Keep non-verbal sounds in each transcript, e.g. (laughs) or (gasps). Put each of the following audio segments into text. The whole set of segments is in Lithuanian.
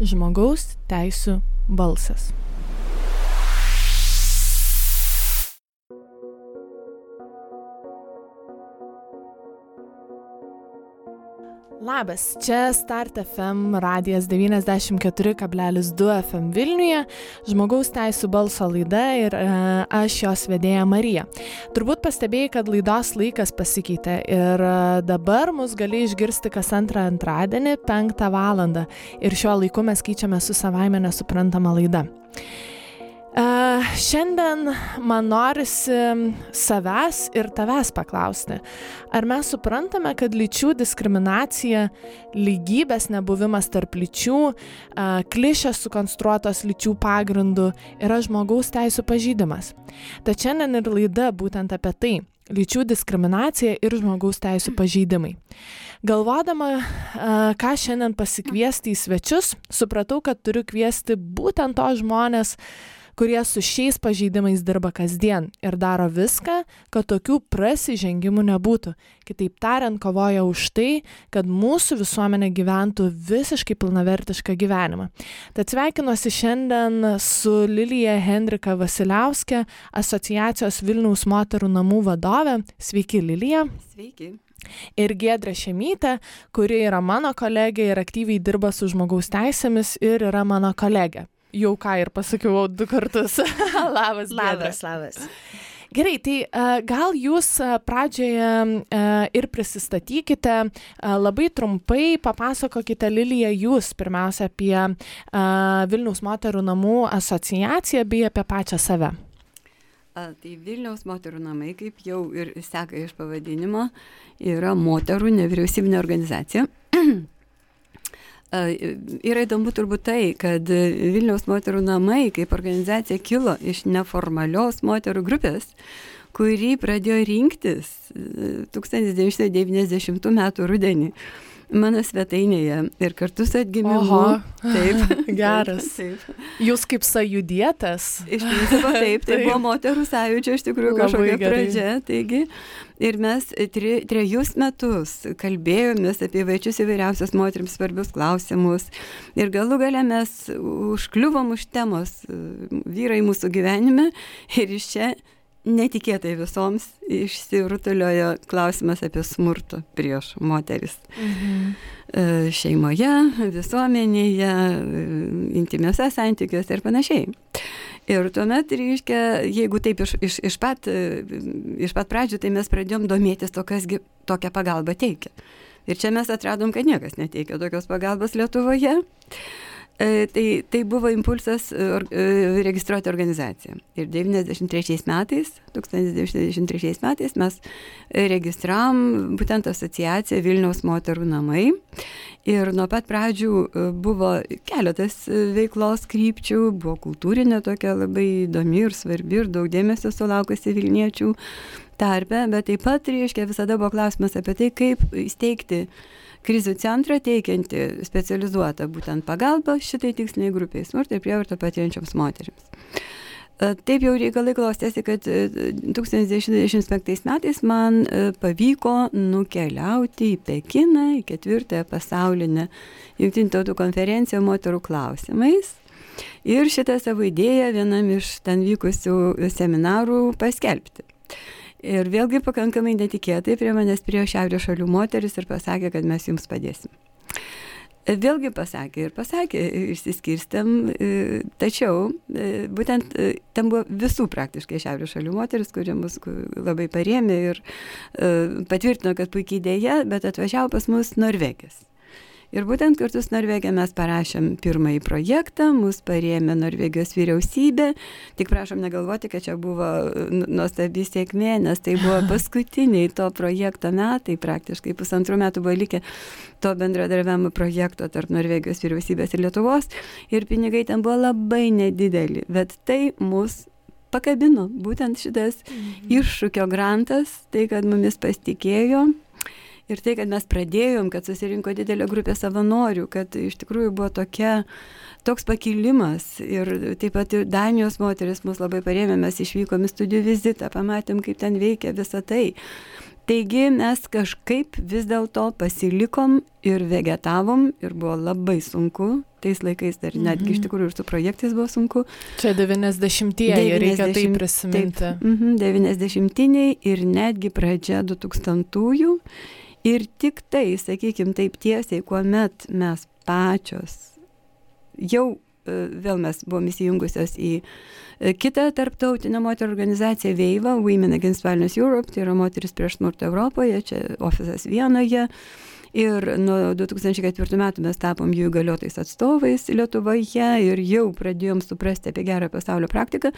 žmogaus teisų balsas. Labas, čia Start FM radijas 94,2 FM Vilniuje, žmogaus teisų balso laida ir e, aš jos vedėja Marija. Turbūt pastebėjai, kad laidos laikas pasikeitė ir e, dabar mus gali išgirsti kas antrą antradienį, penktą valandą ir šiuo laiku mes keičiame su savaime nesuprantama laida. Uh, šiandien man norisi savęs ir tavęs paklausti, ar mes suprantame, kad lyčių diskriminacija, lygybės nebuvimas tarp lyčių, uh, klišės sukonstruotos lyčių pagrindų yra žmogaus teisų pažydimas. Tad šiandien ir laida būtent apie tai - lyčių diskriminacija ir žmogaus teisų pažydimai. Galvodama, uh, ką šiandien pasikviesti į svečius, supratau, kad turiu kviesti būtent tos žmonės, kurie su šiais pažeidimais dirba kasdien ir daro viską, kad tokių prasižengimų nebūtų. Kitaip tariant, kovoja už tai, kad mūsų visuomenė gyventų visiškai pilnavertišką gyvenimą. Tad sveikinuosi šiandien su Lilija Hendrika Vasiliauskė, asociacijos Vilniaus moterų namų vadovė. Sveiki, Lilija. Sveiki ir Gedrė Šemytė, kuri yra mano kolegė ir aktyviai dirba su žmogaus teisėmis ir yra mano kolegė jau ką ir pasakiau du kartus. (laughs) labas, labas, labas. Gerai, tai uh, gal jūs uh, pradžioje uh, ir prisistatykite, uh, labai trumpai papasakokite Liliją jūs pirmiausia apie uh, Vilniaus moterų namų asociaciją bei apie pačią save. A, tai Vilniaus moterų namai, kaip jau ir seka iš pavadinimo, yra moterų nevyriausybinė organizacija. (clears throat) Yra įdomu turbūt tai, kad Vilniaus moterų namai kaip organizacija kilo iš neformalios moterų grupės, kuri pradėjo rinktis 1990 m. rudenį mano svetainėje ir kartu su atgimimu. Oho, taip. (laughs) Geras. Taip. Jūs kaip sajudėtas. Iš principo taip, tai (laughs) taip. buvo moterų sąjūdžio iš tikrųjų kažkokia pradžia. Taigi, ir mes tri, trejus metus kalbėjomės apie vaičius įvairiausias moteriams svarbius klausimus. Ir galų gale mes užkliuvom už temos vyrai mūsų gyvenime ir iš čia netikėtai visoms išsirutuliojo klausimas apie smurtą prieš moteris. Mhm. Šeimoje, visuomenėje, intimiuose santykiuose ir panašiai. Ir tuomet, reiškia, jeigu taip iš, iš, iš, pat, iš pat pradžių, tai mes pradėjom domėtis to, kasgi tokią pagalbą teikia. Ir čia mes atradom, kad niekas neteikia tokios pagalbos Lietuvoje. E, tai, tai buvo impulsas e, e, registruoti organizaciją. Ir 93 metais, 1993 metais mes registravom būtent asociaciją Vilniaus moterų namai. Ir nuo pat pradžių buvo keletas veiklos krypčių, buvo kultūrinė tokia labai įdomi ir svarbi ir daug dėmesio sulaukusi Vilniečių tarpe, bet taip pat, reiškia, visada buvo klausimas apie tai, kaip įsteigti krizių centrą teikianti specializuotą būtent pagalbą šitai tiksliniai grupiai smurtą ir prievartą patiriančioms moteriams. E, taip jau reikalai klostėsi, kad 1995 e, metais man e, pavyko nukeliauti į Pekiną, į ketvirtąją pasaulinę jungtinių tautų konferenciją moterų klausimais. Ir šitą savo idėją vienam iš ten vykusių seminarų paskelbti. Ir vėlgi pakankamai netikėtai prie manęs prie šiaurės šalių moteris ir pasakė, kad mes jums padėsim. Vėlgi pasakė ir pasakė, išsiskirstėm, tačiau būtent ten buvo visų praktiškai šiaurės šalių moteris, kurie mus labai parėmė ir patvirtino, kad puikiai dėja, bet atvažiavo pas mus Norvegijas. Ir būtent kartu su Norvegija mes parašėm pirmąjį projektą, mus parėmė Norvegijos vyriausybė. Tik prašom negalvoti, kad čia buvo nu, nuostabi sėkmė, nes tai buvo (laughs) paskutiniai to projekto metai, praktiškai pusantrų metų buvo likę to bendradarbiavimo projekto tarp Norvegijos vyriausybės ir Lietuvos. Ir pinigai ten buvo labai nedideli, bet tai mus pakabino būtent šitas mhm. iššūkio grantas, tai kad mumis pasitikėjo Ir tai, kad mes pradėjom, kad susirinko didelė grupė savanorių, kad iš tikrųjų buvo tokia, toks pakilimas. Ir taip pat ir Danijos moteris mus labai parėmė, mes išvykom į studijų vizitą, pamatėm, kaip ten veikia visa tai. Taigi mes kažkaip vis dėlto pasilikom ir vegetavom ir buvo labai sunku, tais laikais dar mhm. netgi iš tikrųjų ir su projektais buvo sunku. Čia 90-ieji, reikia tai prisiminti. Taip, mhm, 90-iniai ir netgi pradžia 2000-ųjų. Ir tik tai, sakykime, taip tiesiai, kuomet mes pačios jau e, vėl mes buvom įsijungusios į e, kitą tarptautinę moterų organizaciją Veiva, Women Against Violence Europe, tai yra moteris prieš smurtą Europoje, čia ofisas Vienoje. Ir nuo 2004 metų mes tapom jų įgaliotais atstovais Lietuvoje ir jau pradėjom suprasti apie gerą pasaulio praktiką,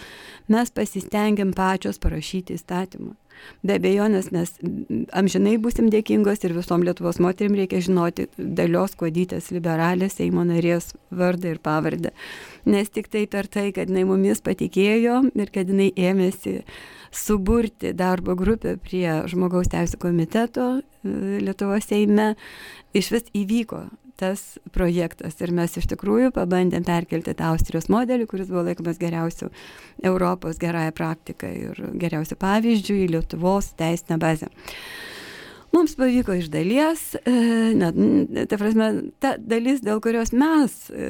mes pasistengėm pačios parašyti įstatymą. Be abejonės mes amžinai busim dėkingos ir visom Lietuvos moterim reikia žinoti dalios kodytės liberalės Seimo narės vardą ir pavardę. Nes tik tai per tai, kad jinai mumis patikėjo ir kad jinai ėmėsi suburti darbo grupę prie žmogaus teisų komiteto e, Lietuvos Seime, iš vis įvyko tas projektas ir mes iš tikrųjų pabandėm perkelti tą Austrijos modelį, kuris buvo laikomas geriausiu Europos gerąją praktiką ir geriausiu pavyzdžiu į Lietuvos teisinę bazę. Mums pavyko iš dalies, e, net, ta prasme, ta dalis, dėl kurios mes e,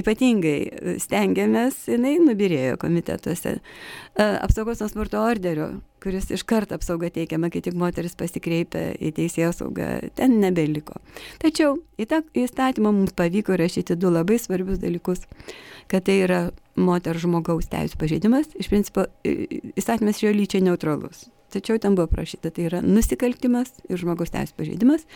ypatingai stengiamės, jinai nubirėjo komitetuose. E, apsaugos nuo smurto orderio, kuris iš karto apsauga teikiama, kai tik moteris pasikreipia į teisėjos saugą, ten nebeliko. Tačiau į tą įstatymą mums pavyko rašyti du labai svarbius dalykus, kad tai yra moterų žmogaus teisų pažeidimas, iš principo įstatymas yra lyčiai neutralus tačiau ten buvo parašyta, tai yra nusikaltimas ir žmogaus teisų pažeidimas.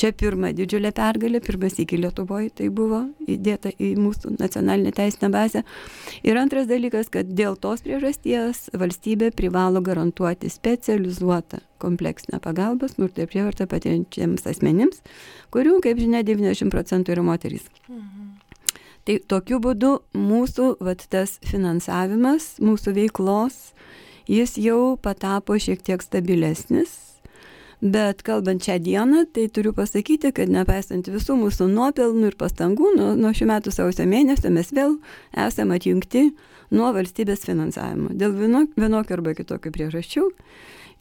Čia pirma didžiulė pergalė, pirmas iki Lietuvoje tai buvo įdėta į mūsų nacionalinę teisinę bazę. Ir antras dalykas, kad dėl tos priežasties valstybė privalo garantuoti specializuotą kompleksinę pagalbą smurtą ir prievartą patiriantiems asmenims, kurių, kaip žinia, 90 procentų yra moterys. Mhm. Tai tokiu būdu mūsų vat, tas finansavimas, mūsų veiklos jis jau patapo šiek tiek stabilesnis. Bet kalbant šią dieną, tai turiu pasakyti, kad nepaisant visų mūsų nuopelnų ir pastangų, nuo, nuo šių metų sausio mėnesio mes vėl esame atjungti nuo valstybės finansavimo. Dėl vienokio arba kitokio priežasčių.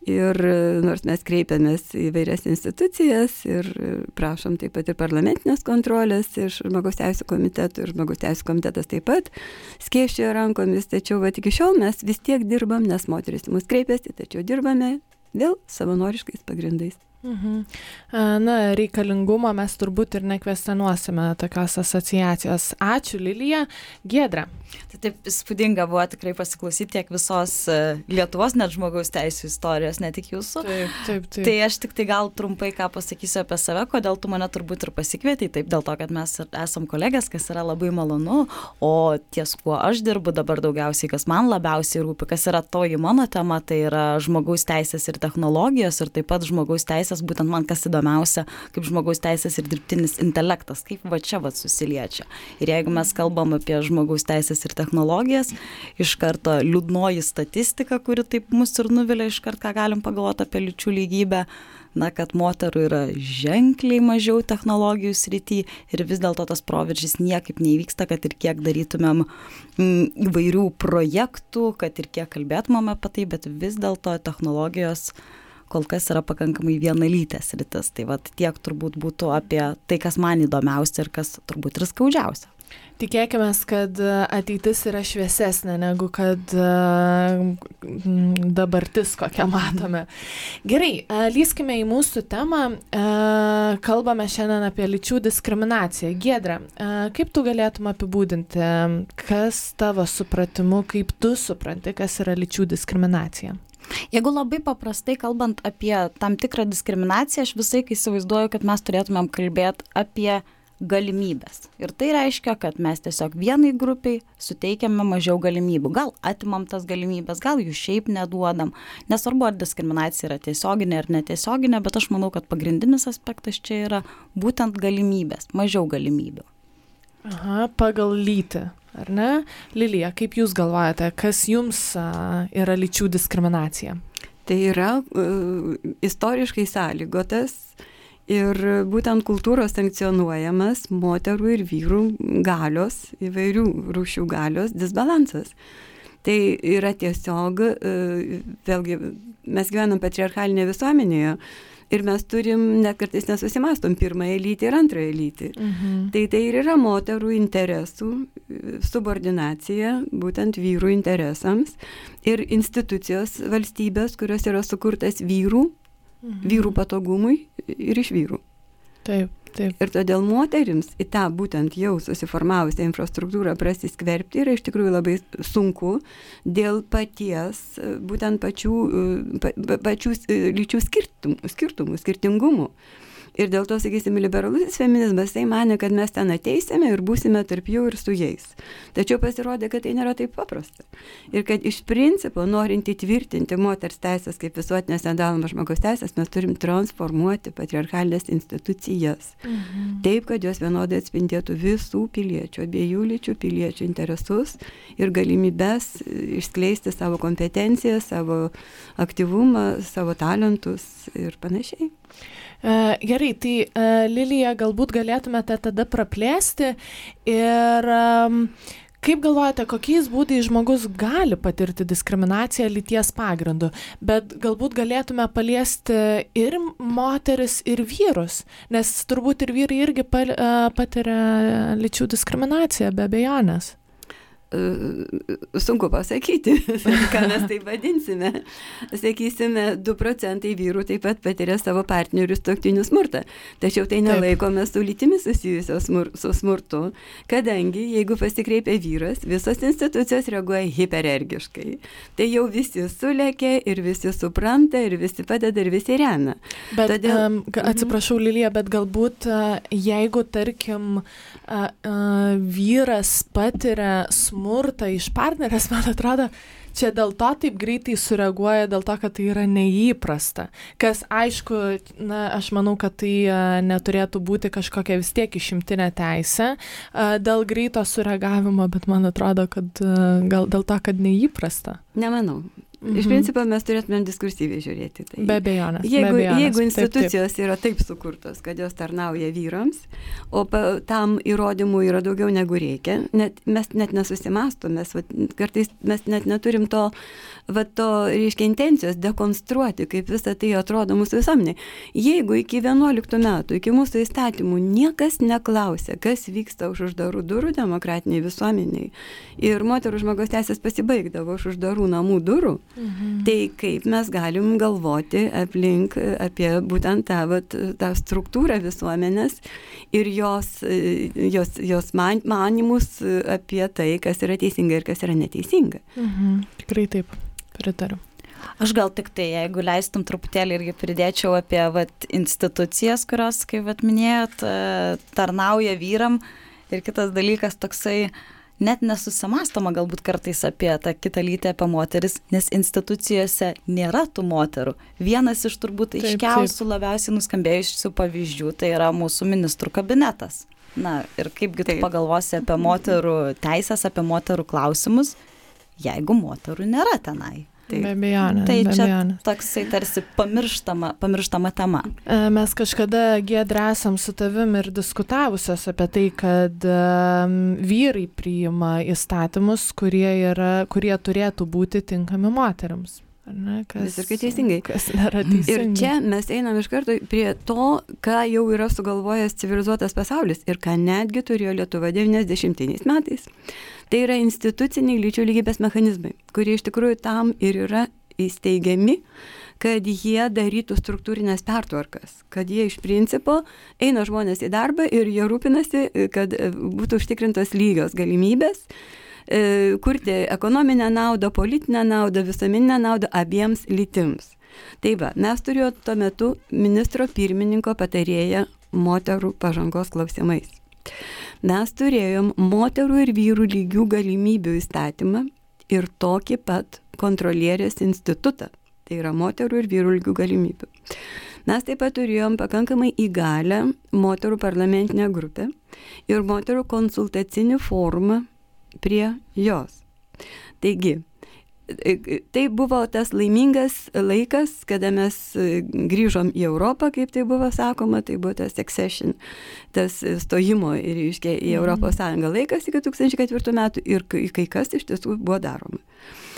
Ir nors mes kreipiamės į vairias institucijas ir prašom taip pat ir parlamentinės kontrolės iš žmogaus teisų komiteto ir žmogaus teisų komitetas taip pat skėščioja rankomis, tačiau va, iki šiol mes vis tiek dirbam, nes moteris mus kreipiasi, tačiau dirbame vėl savanoriškais pagrindais. Mhm. Na, reikalingumą mes turbūt ir nekvestionuosime tokios asociacijos. Ačiū, Lilija. Gedra. Tai taip įspūdinga buvo tikrai pasiklausyti tiek visos e, Lietuvos net žmogaus teisų istorijos, ne tik jūsų. Taip, taip, taip. Tai aš tik tai gal trumpai ką pasakysiu apie save, kodėl tu mane turbūt ir pasikvietei. Taip, dėl to, kad mes esam kolegės, kas yra labai malonu, o ties kuo aš dirbu dabar daugiausiai, kas man labiausiai rūpi, kas yra toji mano tema, tai yra žmogaus teisės ir technologijos ir taip pat žmogaus teisės teisės, būtent man kas įdomiausia, kaip žmogaus teisės ir dirbtinis intelektas, kaip va čia va susiliečia. Ir jeigu mes kalbam apie žmogaus teisės ir technologijas, iš karto liūdnoji statistika, kuri taip mus ir nuvilia, iš karto ką galim pagalvoti apie lyčių lygybę na, kad moterų yra ženkliai mažiau technologijų srity ir vis dėlto tas proveržys niekaip neįvyksta, kad ir kiek darytumėm mm, įvairių projektų, kad ir kiek kalbėtumėm apie tai, bet vis dėlto technologijos kol kas yra pakankamai vienalytės rytis. Tai vad tiek turbūt būtų apie tai, kas man įdomiausia ir kas turbūt ir skaudžiausia. Tikėkime, kad ateitis yra šviesesnė negu kad dabartis, kokią matome. Gerai, lyskime į mūsų temą. Kalbame šiandien apie lyčių diskriminaciją. Gedra, kaip tu galėtum apibūdinti, kas tavo supratimu, kaip tu supranti, kas yra lyčių diskriminacija? Jeigu labai paprastai kalbant apie tam tikrą diskriminaciją, aš visai įsivaizduoju, kad mes turėtumėm kalbėti apie galimybės. Ir tai reiškia, kad mes tiesiog vienai grupiai suteikiame mažiau galimybių. Gal atimam tas galimybės, gal jų šiaip neduodam. Nesvarbu, ar diskriminacija yra tiesioginė ar netiesioginė, bet aš manau, kad pagrindinis aspektas čia yra būtent galimybės, mažiau galimybių. Aha, pagal lytį ar ne? Lilija, kaip Jūs galvojate, kas Jums yra lyčių diskriminacija? Tai yra uh, istoriškai sąlygotas ir būtent kultūros sankcionuojamas moterų ir vyrų galios, įvairių rūšių galios disbalansas. Tai yra tiesiog, uh, vėlgi, mes gyvenam patriarchalinėje visuomenėje, Ir mes turim, net kartais nesusimastom, pirmąją lytį ir antrąją lytį. Mhm. Tai tai ir yra moterų interesų subordinacija, būtent vyrų interesams ir institucijos valstybės, kurios yra sukurtas vyrų, mhm. vyrų patogumui ir iš vyrų. Taip. Taip. Ir todėl moterims į tą būtent jau susiformavusią infrastruktūrą prasiskverbti yra iš tikrųjų labai sunku dėl paties, būtent pačių, pa, pačių lyčių skirtumų, skirtumų skirtingumų. Ir dėl to, sakysim, liberalusis feminizmas, tai mane, kad mes ten ateisime ir būsime tarp jų ir su jais. Tačiau pasirodė, kad tai nėra taip paprasta. Ir kad iš principo, norint įtvirtinti moters teisės kaip visuotinės nedalomas žmogaus teisės, mes turim transformuoti patriarchalinės institucijas. Mhm. Taip, kad jos vienodai atspindėtų visų piliečių, abiejų lyčių piliečių interesus ir galimybės išskleisti savo kompetenciją, savo aktyvumą, savo talentus ir panašiai. E, gerai, tai e, Lilija, galbūt galėtumėte tada praplėsti ir Kaip galvojate, kokiais būdais žmogus gali patirti diskriminaciją lyties pagrindu, bet galbūt galėtume paliesti ir moteris, ir vyrus, nes turbūt ir vyrai irgi e, patiria lyčių diskriminaciją be abejonės. E, sunku pasakyti, (laughs) ką mes tai vadinsime. Sakysime, 2 procentai vyrų taip pat patiria savo partnerių stoktinių smurtą. Tačiau tai nelaikome su lytimis susijusios smur, su smurtu, kadangi jeigu pasikreipia vyras, visos institucijos reaguoja hiperergiškai. Tai jau visi sulėkė ir visi supranta ir visi padeda ir visi remia. Bet, Todėl, um, atsiprašau, Lilija, bet galbūt uh, jeigu, tarkim, uh, uh, vyras patiria smurtą, smurtą iš partnerės, man atrodo, čia dėl to taip greitai sureaguoja, dėl to, kad tai yra neįprasta. Kas aišku, na, aš manau, kad tai neturėtų būti kažkokia vis tiek išimtinė teisė dėl greito sureagavimo, bet man atrodo, kad gal dėl to, kad neįprasta. Nemanau. Mhm. Iš principo mes turėtumėm diskursyviai žiūrėti. Tai be abejonės. Jeigu, be abejonės. jeigu institucijos taip, taip. yra taip sukurtos, kad jos tarnauja vyrams, o pa, tam įrodymų yra daugiau negu reikia, net, mes net nesusimastom, mes va, kartais mes net neturim to, va, to reiškia, intencijos dekonstruoti, kaip visą tai atrodo mūsų visuomenė. Jeigu iki 11 metų, iki mūsų įstatymų niekas neklausė, kas vyksta už uždarų durų demokratiniai visuomeniai ir moterų žmogaus teisės pasibaigdavo už uždarų namų durų, Mhm. Tai kaip mes galim galvoti aplink apie būtent tą, vat, tą struktūrą visuomenės ir jos, jos, jos man, manimus apie tai, kas yra teisinga ir kas yra neteisinga. Mhm. Tikrai taip, pritariu. Aš gal tik tai, jeigu leistum truputėlį irgi pridėčiau apie vat, institucijas, kurios, kaip vat, minėjot, tarnauja vyram. Ir kitas dalykas toksai, net nesusimastoma galbūt kartais apie tą kitą lytį, apie moteris, nes institucijose nėra tų moterų. Vienas iš turbūt taip, aiškiausių, taip. labiausiai nuskambėjusių pavyzdžių tai yra mūsų ministrų kabinetas. Na ir kaipgi tu pagalvosi apie moterų teisės, apie moterų klausimus, jeigu moterų nėra tenai. Tai, be abejonės. Tai be čia abejonės. toksai tarsi pamirštama, pamirštama tema. E, mes kažkada gėdresam su tavim ir diskutavusios apie tai, kad um, vyrai priima įstatymus, kurie, yra, kurie turėtų būti tinkami moteriams. Ne, kas, Visiškai teisingai. Kas nėra teisinga. Ir čia mes einam iš karto prie to, ką jau yra sugalvojęs civilizuotas pasaulis ir ką netgi turėjo Lietuva 90 metais. Tai yra instituciniai lyčių lygybės mechanizmai, kurie iš tikrųjų tam ir yra įsteigiami, kad jie darytų struktūrinės pertvarkas, kad jie iš principo eina žmonės į darbą ir jie rūpinasi, kad būtų užtikrintos lygios galimybės E, kurti ekonominę naudą, politinę naudą, visuomeninę naudą abiems lytims. Tai va, mes turėjome tuo metu ministro pirmininko patarėją moterų pažangos klausimais. Mes turėjom moterų ir vyrų lygių galimybių įstatymą ir tokį pat kontrolierės institutą. Tai yra moterų ir vyrų lygių galimybių. Mes taip pat turėjom pakankamai įgalę moterų parlamentinę grupę ir moterų konsultacinį forumą prie jos. Taigi, tai buvo tas laimingas laikas, kada mes grįžom į Europą, kaip tai buvo sakoma, tai buvo tas accession, tas stojimo ir iškia į mhm. Europos Sąjungą laikas iki 2004 metų ir kai kas iš tiesų buvo daroma.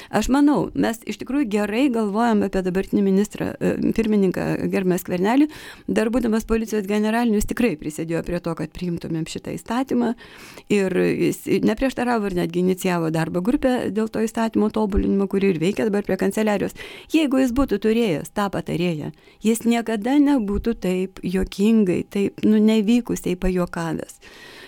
Aš manau, mes iš tikrųjų gerai galvojam apie dabartinį ministrą, e, pirmininką Germės Kvernelį. Dar būdamas policijos generaliniu, jis tikrai prisidėjo prie to, kad priimtumėm šitą įstatymą. Ir jis neprieštaravo ir netgi inicijavo darbo grupę dėl to įstatymo tobulinimo, kuri ir veikia dabar prie kanceliarijos. Jeigu jis būtų turėjęs tą patarėją, jis niekada nebūtų taip jokingai, taip, nu, nevykusiai pajokavęs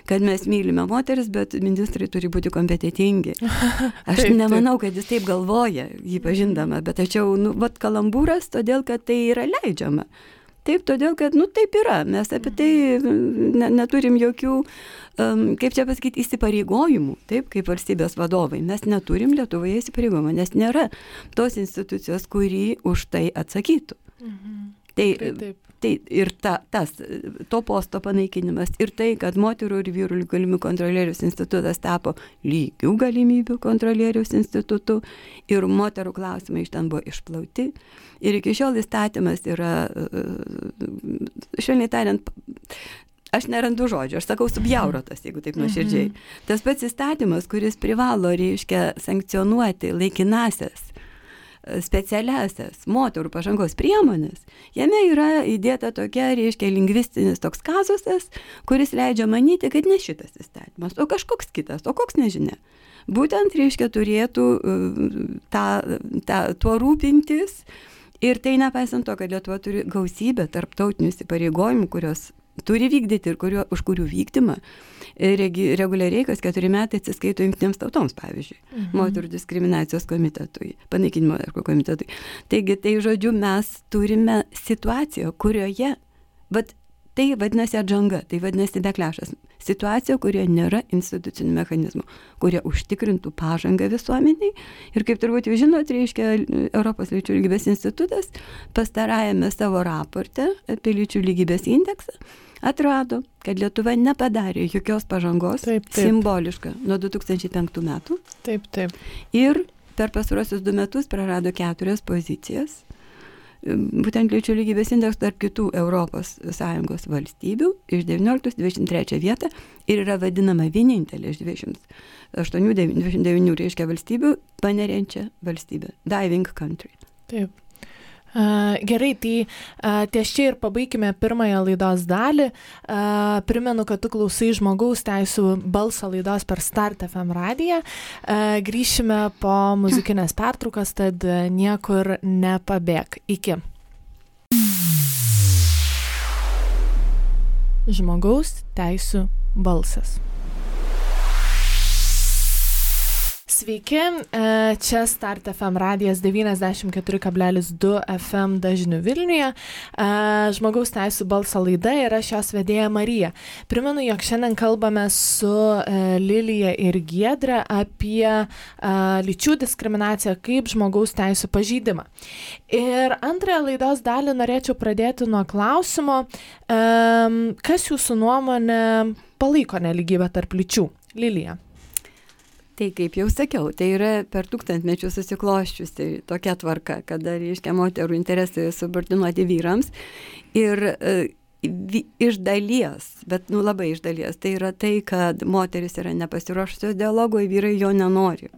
kad mes mylime moteris, bet ministrai turi būti kompetitingi. (laughs) Aš taip, nemanau, kad jis taip galvoja, jį pažindama, bet tačiau, nu, vat kalambūras, todėl kad tai yra leidžiama. Taip, todėl kad, nu, taip yra. Mes apie tai ne, neturim jokių, um, kaip čia pasakyti, įsipareigojimų, taip, kaip valstybės vadovai. Mes neturim Lietuvoje įsipareigojimų, nes nėra tos institucijos, kuri už tai atsakytų. Mhm. Tai, taip, taip. Tai ir ta, tas, to posto panaikinimas ir tai, kad moterų ir vyrų galimybių kontrolierius institutas tapo lygių galimybių kontrolierius institutu ir moterų klausimai iš ten buvo išplauti. Ir iki šiol įstatymas yra, švelniai tariant, aš nerandu žodžių, aš sakau subjaurotas, jeigu taip nuoširdžiai. Mhm. Tas pats įstatymas, kuris privalo, reiškia, sankcionuoti laikinasias specialiasias moterų pažangos priemonės, jame yra įdėta tokia, reiškia, lingvistinis toks kazusas, kuris leidžia manyti, kad ne šitas įstatymas, o kažkoks kitas, o koks nežinia. Būtent, reiškia, turėtų ta, ta, tuo rūpintis ir tai nepaisant to, kad Lietuva turi gausybę tarptautinių įsipareigojimų, kurios turi vykdyti ir kurio, už kurių vykdymą e, regi, reguliariai kas keturi metai atsiskaito jungtinėms tautoms, pavyzdžiui, mhm. moterų diskriminacijos komitetui, panaikinimo komitetui. Taigi, tai žodžiu, mes turime situaciją, kurioje, bet tai vadinasi atžanga, tai vadinasi deklešas. Situacija, kurioje nėra institucinių mechanizmų, kurie užtikrintų pažangą visuomeniai. Ir kaip turbūt jūs žinot, reiškia Europos lyčių lygybės institutas pastarajame savo raporte apie lyčių lygybės indeksą atrado, kad Lietuva nepadarė jokios pažangos, taip, taip. simboliška, nuo 2005 metų. Taip, taip. Ir per pastarosius du metus prarado keturias pozicijas. Būtent lyčių lygybės indeksas tarp kitų ES valstybių iš 19-23 vietą ir yra vadinama vienintelė iš 28-29 reiškia valstybių paneriančia valstybė. Diving country. Taip. Gerai, tai ties čia ir pabaigime pirmąją laidos dalį. Primenu, kad tu klausai žmogaus teisų balso laidos per Start FM radiją. Grįšime po muzikinės pertraukos, tad niekur nepabėg. Iki. Žmogaus teisų balsas. Sveiki, e, čia Start FM radijas 94,2 FM dažnių Vilniuje. E, žmogaus teisų balso laida ir aš jos vedėja Marija. Primenu, jog šiandien kalbame su e, Lilija ir Giedra apie lyčių diskriminaciją kaip žmogaus teisų pažydimą. Ir antrąją laidos dalį norėčiau pradėti nuo klausimo, kas jūsų nuomonė palaiko neligybę tarp lyčių. Lilija. Tai kaip jau sakiau, tai yra per tūkstantmečius susikloščiusi tokia tvarka, kada, reiškia, moterų interesai subordinuoti vyrams. Ir e, iš dalies, bet nu labai iš dalies, tai yra tai, kad moteris yra nepasiruošusios dialogo, vyrai jo nenori.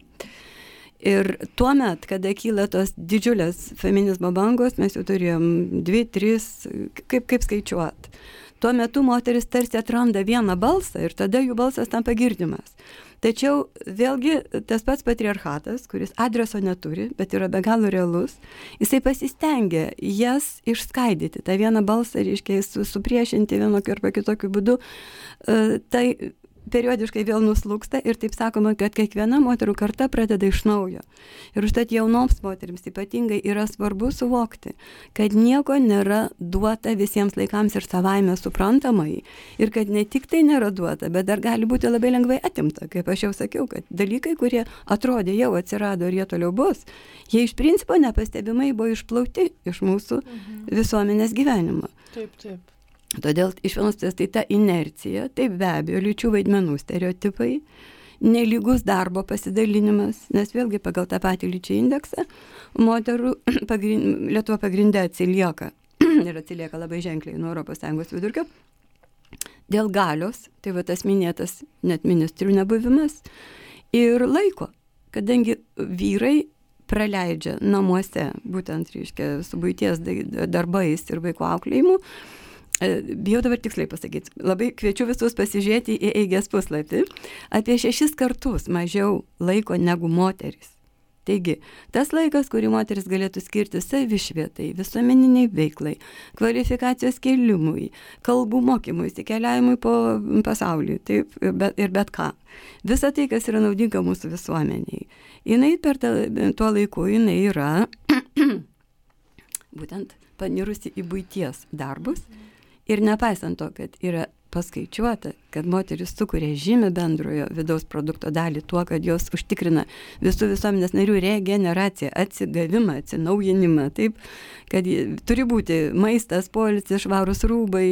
Ir tuo met, kada kyla tos didžiulės feminizmo bangos, mes jau turėjom dvi, tris, kaip, kaip skaičiuot. Tuo metu moteris tarsi atranda vieną balsą ir tada jų balsas tampa girdimas. Tačiau vėlgi tas pats patriarchatas, kuris adreso neturi, bet yra be galo realus, jisai pasistengia jas išskaidyti, tą vieną balsą, reiškia, supriešinti vienokiu arba kitokiu būdu. E, tai periodiškai vėl nuslūksta ir taip sakoma, kad kiekviena moterų karta pradeda iš naujo. Ir užtat jaunoms moteriams ypatingai yra svarbu suvokti, kad nieko nėra duota visiems laikams ir savaime suprantamai. Ir kad ne tik tai nėra duota, bet dar gali būti labai lengvai atimta. Kaip aš jau sakiau, kad dalykai, kurie atrodė jau atsirado ir jie toliau bus, jie iš principo nepastebimai buvo išplauti iš mūsų mhm. visuomenės gyvenimo. Taip, taip. Todėl iš vienos pusės tai ta inercija, taip be abejo, lyčių vaidmenų stereotipai, nelygus darbo pasidalinimas, nes vėlgi pagal tą patį lyčių indeksą moterų (clears throat) pagrind, Lietuva pagrindė atsilieka (clears throat) ir atsilieka labai ženkliai nuo ES vidurkio. Dėl galios, tai va tas minėtas net ministrių nebuvimas ir laiko, kadangi vyrai praleidžia namuose, būtent, reiškia, su būties darbais ir vaiko auklėjimu, bijau dabar tiksliai pasakyti, labai kviečiu visus pasižiūrėti į eigės puslapį, apie šešis kartus mažiau laiko negu moteris. Taigi, tas laikas, kurį moteris galėtų skirti savišvietai, visuomeniniai veiklai, kvalifikacijos kelimui, kalbų mokymui, keliavimui po pasaulį taip, bet, ir bet ką. Visa tai, kas yra naudinga mūsų visuomeniai. Jinai per ta, tuo laiku jinai yra (clears throat) būtent panirusi į būties darbus ir nepaisant to, kad yra paskaičiuota, kad moteris sukuria žymiai bendrojo vidaus produkto dalį tuo, kad jos užtikrina visų visuomenės narių regeneraciją, atsigavimą, atsinaujinimą, taip, kad turi būti maistas, policis, švarus rūbai,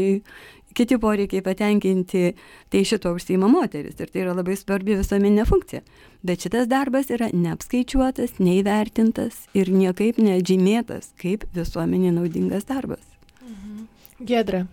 kiti poreikiai patenkinti, tai šito užsima moteris ir tai yra labai svarbi visuomeninė funkcija. Bet šitas darbas yra neapskaičiuotas, neįvertintas ir niekaip nežymėtas kaip visuomeniai naudingas darbas. Gedrė.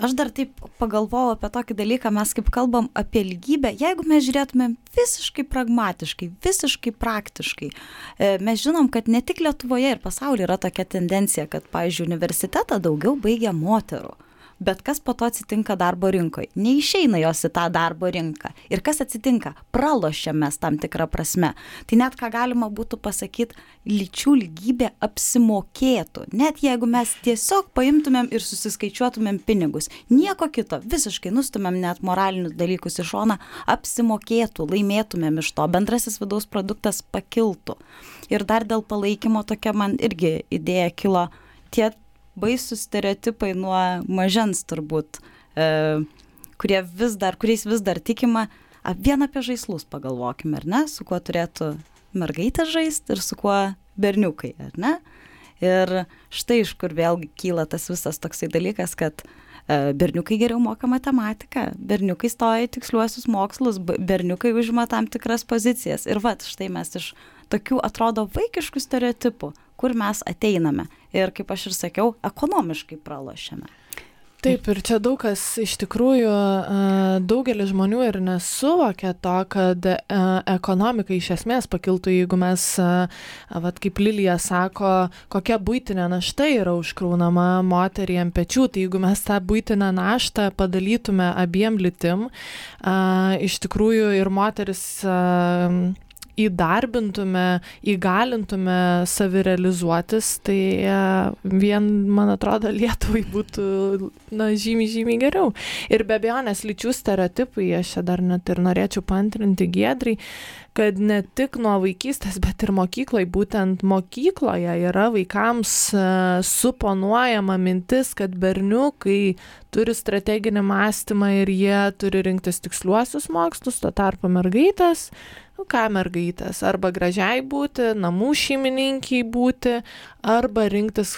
Aš dar taip pagalvojau apie tokį dalyką, mes kaip kalbam apie lygybę, jeigu mes žiūrėtumėm visiškai pragmatiškai, visiškai praktiškai, e, mes žinom, kad ne tik Lietuvoje ir pasaulyje yra tokia tendencija, kad, pavyzdžiui, universitetą daugiau baigia moterų bet kas po to atsitinka darbo rinkoje? Neišeina jos į tą darbo rinką. Ir kas atsitinka? Pralošiamės tam tikrą prasme. Tai net ką galima būtų pasakyti, lyčių lygybė apsimokėtų. Net jeigu mes tiesiog paimtumėm ir susiskaičiuotumėm pinigus. Nieko kito, visiškai nustumėm net moralinius dalykus į šoną, apsimokėtų, laimėtumėm iš to, bendrasis vidaus produktas pakiltų. Ir dar dėl palaikymo tokia man irgi idėja kilo. Tie baisūs stereotipai nuo mažens turbūt, e, kurie vis dar, kuriais vis dar tikima. Vien apie žaislus pagalvokime, ar ne, su kuo turėtų mergaitė žaisti ir su kuo berniukai, ar ne? Ir štai iš kur vėlgi kyla tas visas toksai dalykas, kad e, berniukai geriau moka matematiką, berniukai stoja į tiksliuosius mokslus, berniukai užima tam tikras pozicijas. Ir va, štai mes iš tokių atrodo vaikiškų stereotipų kur mes ateiname. Ir kaip aš ir sakiau, ekonomiškai pralošiame. Taip, ir čia daug kas iš tikrųjų, daugelis žmonių ir nesuvokia to, kad ekonomika iš esmės pakiltų, jeigu mes, vat, kaip Lilija sako, kokia būtinė našta yra užkraunama moteriai ant pečių, tai jeigu mes tą būtinę naštą padalytume abiem lytim, iš tikrųjų ir moteris įdarbintume, įgalintume savirealizuotis, tai e, vien, man atrodo, Lietuvai būtų, na, žymiai, žymiai geriau. Ir be abejonės lyčių stereotipai, aš čia dar net ir norėčiau pantrinti Gedrai, kad ne tik nuo vaikystės, bet ir mokykloje, būtent mokykloje yra vaikams e, suponuojama mintis, kad berniukai turi strateginį mąstymą ir jie turi rinktis tiksliuosius mokslus, tuo tarpu mergaitės nu ką mergaitės, arba gražiai būti, namų šeimininkiai būti, arba rinktis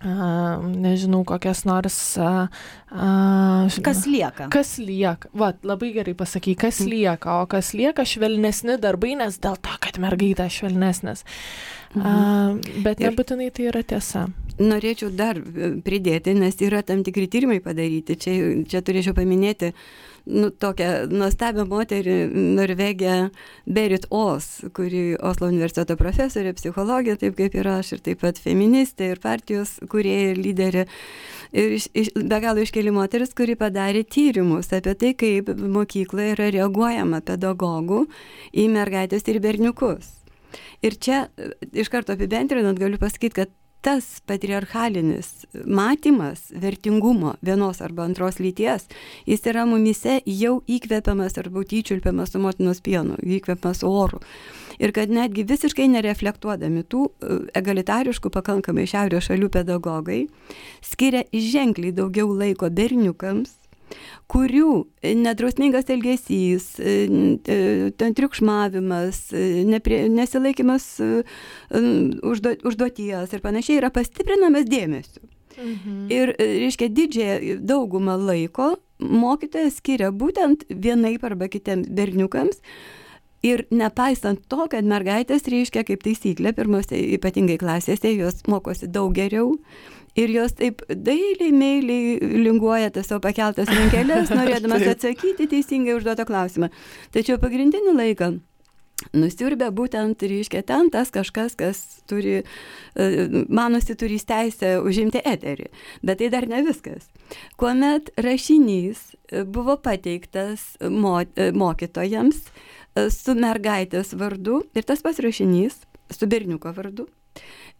a, nežinau, kokias nors. A, a, kas lieka? Kas lieka? Va, labai gerai pasakai, kas mm. lieka, o kas lieka švelnesni darbai, nes dėl to, kad mergaitė švelnesnės. Mhm. A, bet nebūtinai tai yra tiesa. Norėčiau dar pridėti, nes yra tam tikri tyrimai padaryti. Čia, čia turėčiau paminėti uh, nu, tokią nuostabią moterį, Norvegę Berit Os, kuri Oslo universiteto profesorė, psichologė, taip kaip ir aš, ir taip pat feministė, ir partijos kurieja ir lyderė. Ir iš, iš, be galo iškeli moteris, kuri padarė tyrimus apie tai, kaip mokykloje yra reaguojama pedagogų į mergaitės ir berniukus. Ir čia iš karto apibendrinant galiu pasakyti, kad tas patriarchalinis matymas vertingumo vienos arba antros lyties, jis yra mumise jau įkvepiamas arba tyčiulpiamas su motinos pienu, įkvepiamas oru. Ir kad netgi visiškai nereflektuodami tų e, egalitariškų pakankamai šiaurės šalių pedagogai skiria ženkliai daugiau laiko berniukams kurių nedrausmingas elgesys, e, e, ten triukšmavimas, e, neprie, nesilaikimas užduoties ir panašiai yra pastiprinamas dėmesiu. Mhm. Ir, reiškia, didžiąją daugumą laiko mokytojas skiria būtent vienaip arba kitiems berniukams. Ir nepaisant to, kad mergaitės, reiškia, kaip taisyklė, pirmose ypatingai klasėse, jos mokosi daug geriau, ir jos taip dailiai, meiliai linguoja tas savo pakeltas rankelės, (laughs) norėdamas atsakyti teisingai užduotą klausimą. Tačiau pagrindinį laiką nusiurbia būtent, reiškia, ten tas kažkas, kas turi, e, manosi, turi teisę užimti eterį. Bet tai dar ne viskas. Kuomet rašinys e, buvo pateiktas e, mokytojams su mergaitės vardu ir tas pats rašinys su berniuko vardu,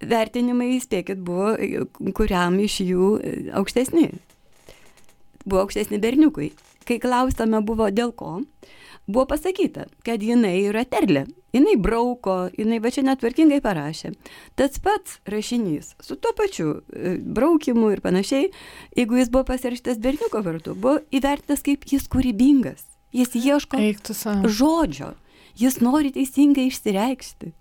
vertinimai, spėkit, buvo kuriam iš jų aukštesni. Buvo aukštesni berniukui. Kai klausama buvo dėl ko, buvo pasakyta, kad jinai yra terlė. Jinai brauko, jinai va čia netvarkingai parašė. Tas pats rašinys su tuo pačiu e, braukimu ir panašiai, jeigu jis buvo pasirašytas berniuko vardu, buvo įvertintas kaip jis kūrybingas. Jis ieško žodžio, jis nori teisingai išsireikšti.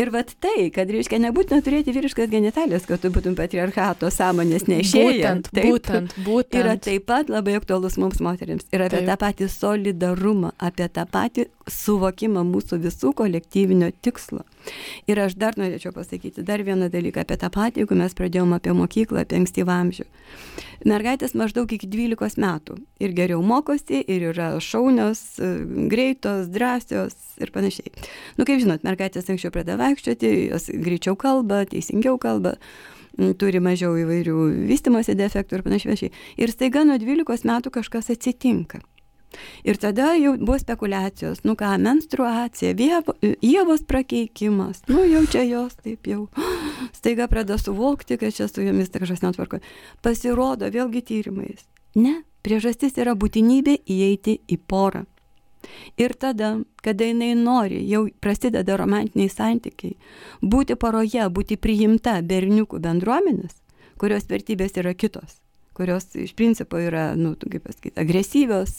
Ir vat tai, kad, reiškia, nebūtina turėti vyriškas genitalės, kad tu būtum patriarchato sąmonės nešėjas. Būtent, taip, būtent, būtent. Yra taip pat labai aktualus mums moteriams. Ir apie taip. tą patį solidarumą, apie tą patį suvokimą mūsų visų kolektyvinio tikslo. Ir aš dar norėčiau pasakyti dar vieną dalyką apie tą patį, jeigu mes pradėjome apie mokyklą, apie ankstyvą amžių. Mergaitės maždaug iki 12 metų ir geriau mokosi, ir yra šaunios, greitos, drąsios ir panašiai. Nu, kaip žinot, mergaitės anksčiau pradeda vaikščioti, jos greičiau kalba, teisingiau kalba turi mažiau įvairių vystimosi defektų ir panašiai. Ir staiga nuo 12 metų kažkas atsitinka. Ir tada jau buvo spekulacijos, nu ką, menstruacija, vievo, jėvos prakeikimas, nu jau čia jos taip jau (gasps) staiga pradeda suvokti, kad čia su jomis kažkas netvarko. Pasirodo vėlgi tyrimais. Ne, priežastis yra būtinybė įeiti į porą. Ir tada, kada jinai nori, jau prasideda romantiniai santykiai, būti poroje, būti priimta berniukų bendruomenės, kurios vertybės yra kitos kurios iš principo yra, nu, kaip pasakyti, agresyvios,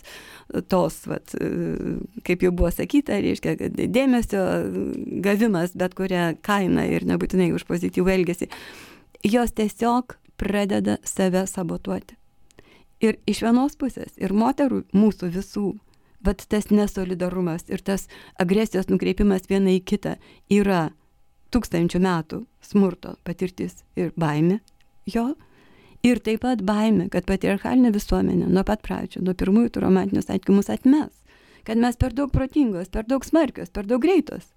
tos, vat, kaip jau buvo sakyta, reiškia, dėmesio gavimas bet kurią kainą ir nebūtinai už pozityvų elgesį, jos tiesiog pradeda save sabotuoti. Ir iš vienos pusės, ir moterų mūsų visų, bet tas nesolidarumas ir tas agresijos nukreipimas viena į kitą yra tūkstančių metų smurto patirtis ir baimė jo Ir taip pat baime, kad patriarchalinė visuomenė nuo pat pradžių, nuo pirmųjų tų romantinių santykių mus atmes. Kad mes per daug protingos, per daug smarkios, per daug greitos,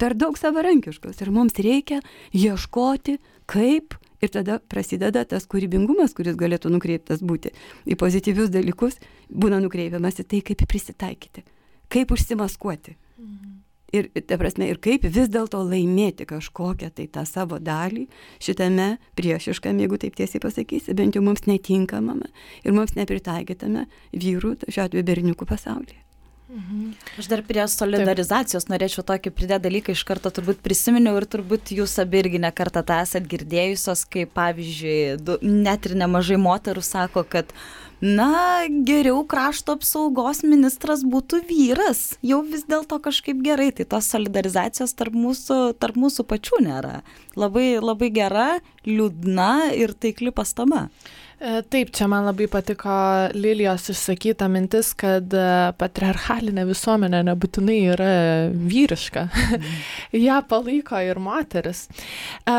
per daug savarankiškos. Ir mums reikia ieškoti, kaip ir tada prasideda tas kūrybingumas, kuris galėtų nukreiptas būti į pozityvius dalykus, būna nukreipiamas į tai, kaip prisitaikyti, kaip užsimaskuoti. Mhm ir, ta prasme, ir kaip vis dėlto laimėti kažkokią tai tą savo dalį šitame priešiškame, jeigu taip tiesiai pasakysi, bent jau mums netinkamame ir mums nepritaikytame vyrų, šiuo atveju berniukų pasaulyje. Mhm. Aš dar prie solidarizacijos Taip. norėčiau tokį pridėti dalyką, iš karto turbūt prisiminiau ir turbūt jūs abi irgi nekartą tą esat girdėjusios, kai pavyzdžiui, du, net ir nemažai moterų sako, kad na, geriau krašto apsaugos ministras būtų vyras, jau vis dėlto kažkaip gerai, tai tos solidarizacijos tarp mūsų, tarp mūsų pačių nėra. Labai, labai gera, liūdna ir taikli pastaba. E, taip, čia man labai patiko Lilijos išsakyta mintis, kad e, patriarchalinė visuomenė nebūtinai yra vyriška. Mm. (laughs) Ja palaiko ir moteris. E,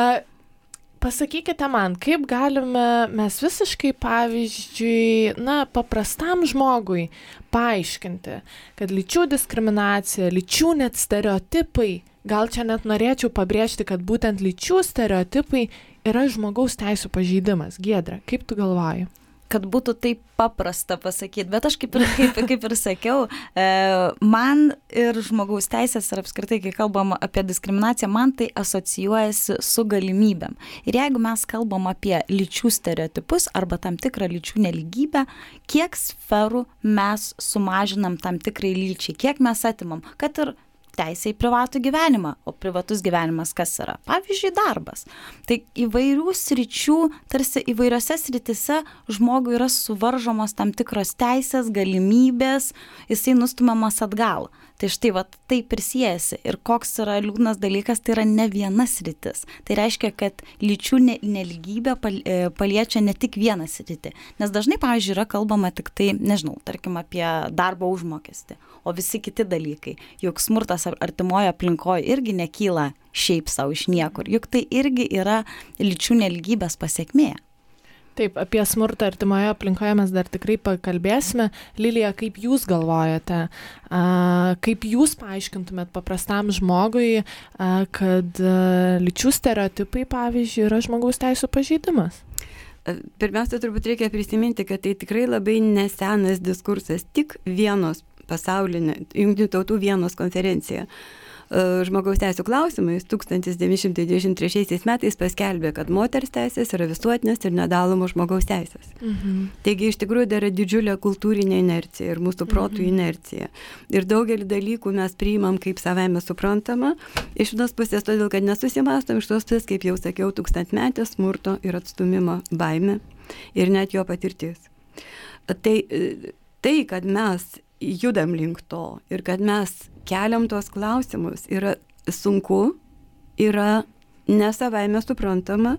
pasakykite man, kaip galime mes visiškai, pavyzdžiui, na, paprastam žmogui paaiškinti, kad lyčių diskriminacija, lyčių net stereotipai, gal čia net norėčiau pabrėžti, kad būtent lyčių stereotipai yra žmogaus teisų pažeidimas. Giedra, kaip tu galvoji? kad būtų taip paprasta pasakyti, bet aš kaip ir, kaip, kaip ir sakiau, e, man ir žmogaus teisės ir apskritai, kai kalbam apie diskriminaciją, man tai asocijuojasi su galimybėm. Ir jeigu mes kalbam apie lyčių stereotipus arba tam tikrą lyčių neligybę, kiek sferų mes sumažinam tam tikrai lyčiai, kiek mes atimam, kad ir teisė į privatų gyvenimą, o privatus gyvenimas kas yra? Pavyzdžiui, darbas. Tai įvairių sričių, tarsi įvairiose sritise žmogui yra suvaržomos tam tikros teisės, galimybės, jisai nustumiamas atgal. Tai štai, va, tai prisijęsi. Ir koks yra liūdnas dalykas, tai yra ne vienas rytis. Tai reiškia, kad lyčių neligybė e, paliečia ne tik vieną sritį. Nes dažnai, pavyzdžiui, yra kalbama tik tai, nežinau, tarkim, apie darbo užmokestį, o visi kiti dalykai. Juk smurtas artimoje aplinkoje irgi nekyla šiaip savo iš niekur. Juk tai irgi yra lyčių neligybės pasiekmė. Taip, apie smurtą artimoje aplinkoje mes dar tikrai pakalbėsime. Lilija, kaip jūs galvojate, kaip jūs paaiškintumėt paprastam žmogui, kad lyčių stereotipai, pavyzdžiui, yra žmogaus teisų pažeidimas? Pirmiausia, turbūt reikia prisiminti, kad tai tikrai labai nesenas diskursas, tik vienos pasaulinė, jungtinių tautų vienos konferencija E, žmogaus teisų klausimais 1923 metais paskelbė, kad moters teisės yra visuotinės ir nedalomos žmogaus teisės. Mhm. Taigi iš tikrųjų dar yra didžiulė kultūrinė inercija ir mūsų protų mhm. inercija. Ir daugelį dalykų mes priimam kaip savame suprantama, iš vienos pusės todėl, kad nesusimastom, iš tos pusės, kaip jau sakiau, tūkstantmetės smurto ir atstumimo baime ir net jo patirtis. Tai, tai kad mes judam link to ir kad mes keliam tuos klausimus yra sunku, yra nesavaime suprantama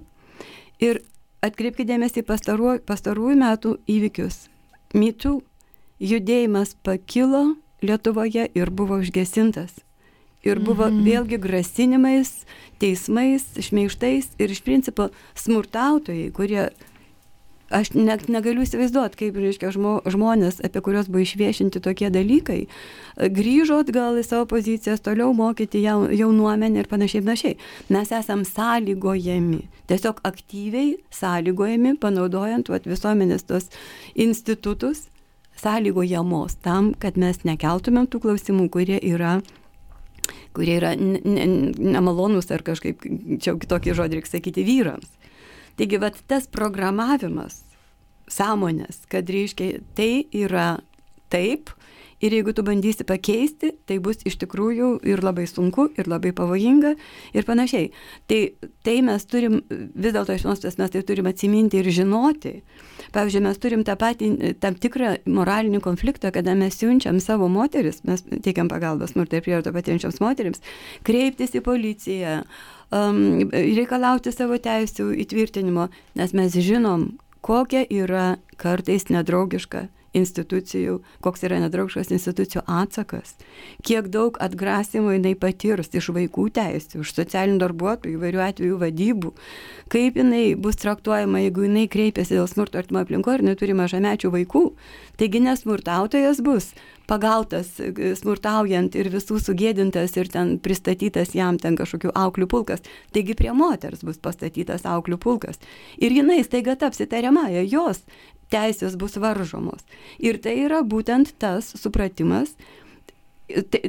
ir atkreipkite dėmesį į pastaruo, pastarųjų metų įvykius. Mitų judėjimas pakilo Lietuvoje ir buvo užgesintas. Ir buvo mhm. vėlgi grasinimais, teismais, šmeištais ir iš principo smurtautojai, kurie aš net negaliu įsivaizduoti, kaip, reiškia, žmo, žmonės, apie kuriuos buvo išviešinti tokie dalykai, grįžo atgal į savo pozicijas, toliau mokyti jaunuomenę ir panašiai, panašiai. Mes esam sąlygojami, tiesiog aktyviai sąlygojami, panaudojant vat, visuomenės tos institutus, sąlygojamos tam, kad mes nekeltumėm tų klausimų, kurie yra kurie yra nemalonus ar kažkaip, čia kitokį žodį reikia sakyti, vyrams. Taigi, vat tas programavimas sąmonės, kad reiškia, tai yra taip ir jeigu tu bandysi pakeisti, tai bus iš tikrųjų ir labai sunku, ir labai pavojinga ir panašiai. Tai, tai mes turim, vis dėlto iš nuostas mes tai turim atsiminti ir žinoti. Pavyzdžiui, mes turim tą patį, tam tikrą moralinį konfliktą, kada mes siunčiam savo moteris, mes teikiam pagalbą smurtai ir prievartą patiriančiams moteriams, kreiptis į policiją, um, reikalauti savo teisų įtvirtinimo, nes mes žinom, kokia yra kartais nedraugiška institucijų, koks yra nedraugiškas institucijų atsakas, kiek daug atgrasimo jinai patirs iš vaikų teisų, iš socialinių darbuotojų, įvairių atvejų vadybų, kaip jinai bus traktuojama, jeigu jinai kreipiasi dėl smurto artimo aplinko ir neturi mažamečių vaikų. Taigi nesmurtautojas bus pagautas smurtaujant ir visų sugėdintas ir ten pristatytas jam ten kažkokių auklių pulkas. Taigi prie moters bus pastatytas auklių pulkas. Ir jinai staiga taps įtariamąją, jos teisės bus varžomos. Ir tai yra būtent tas supratimas, tai,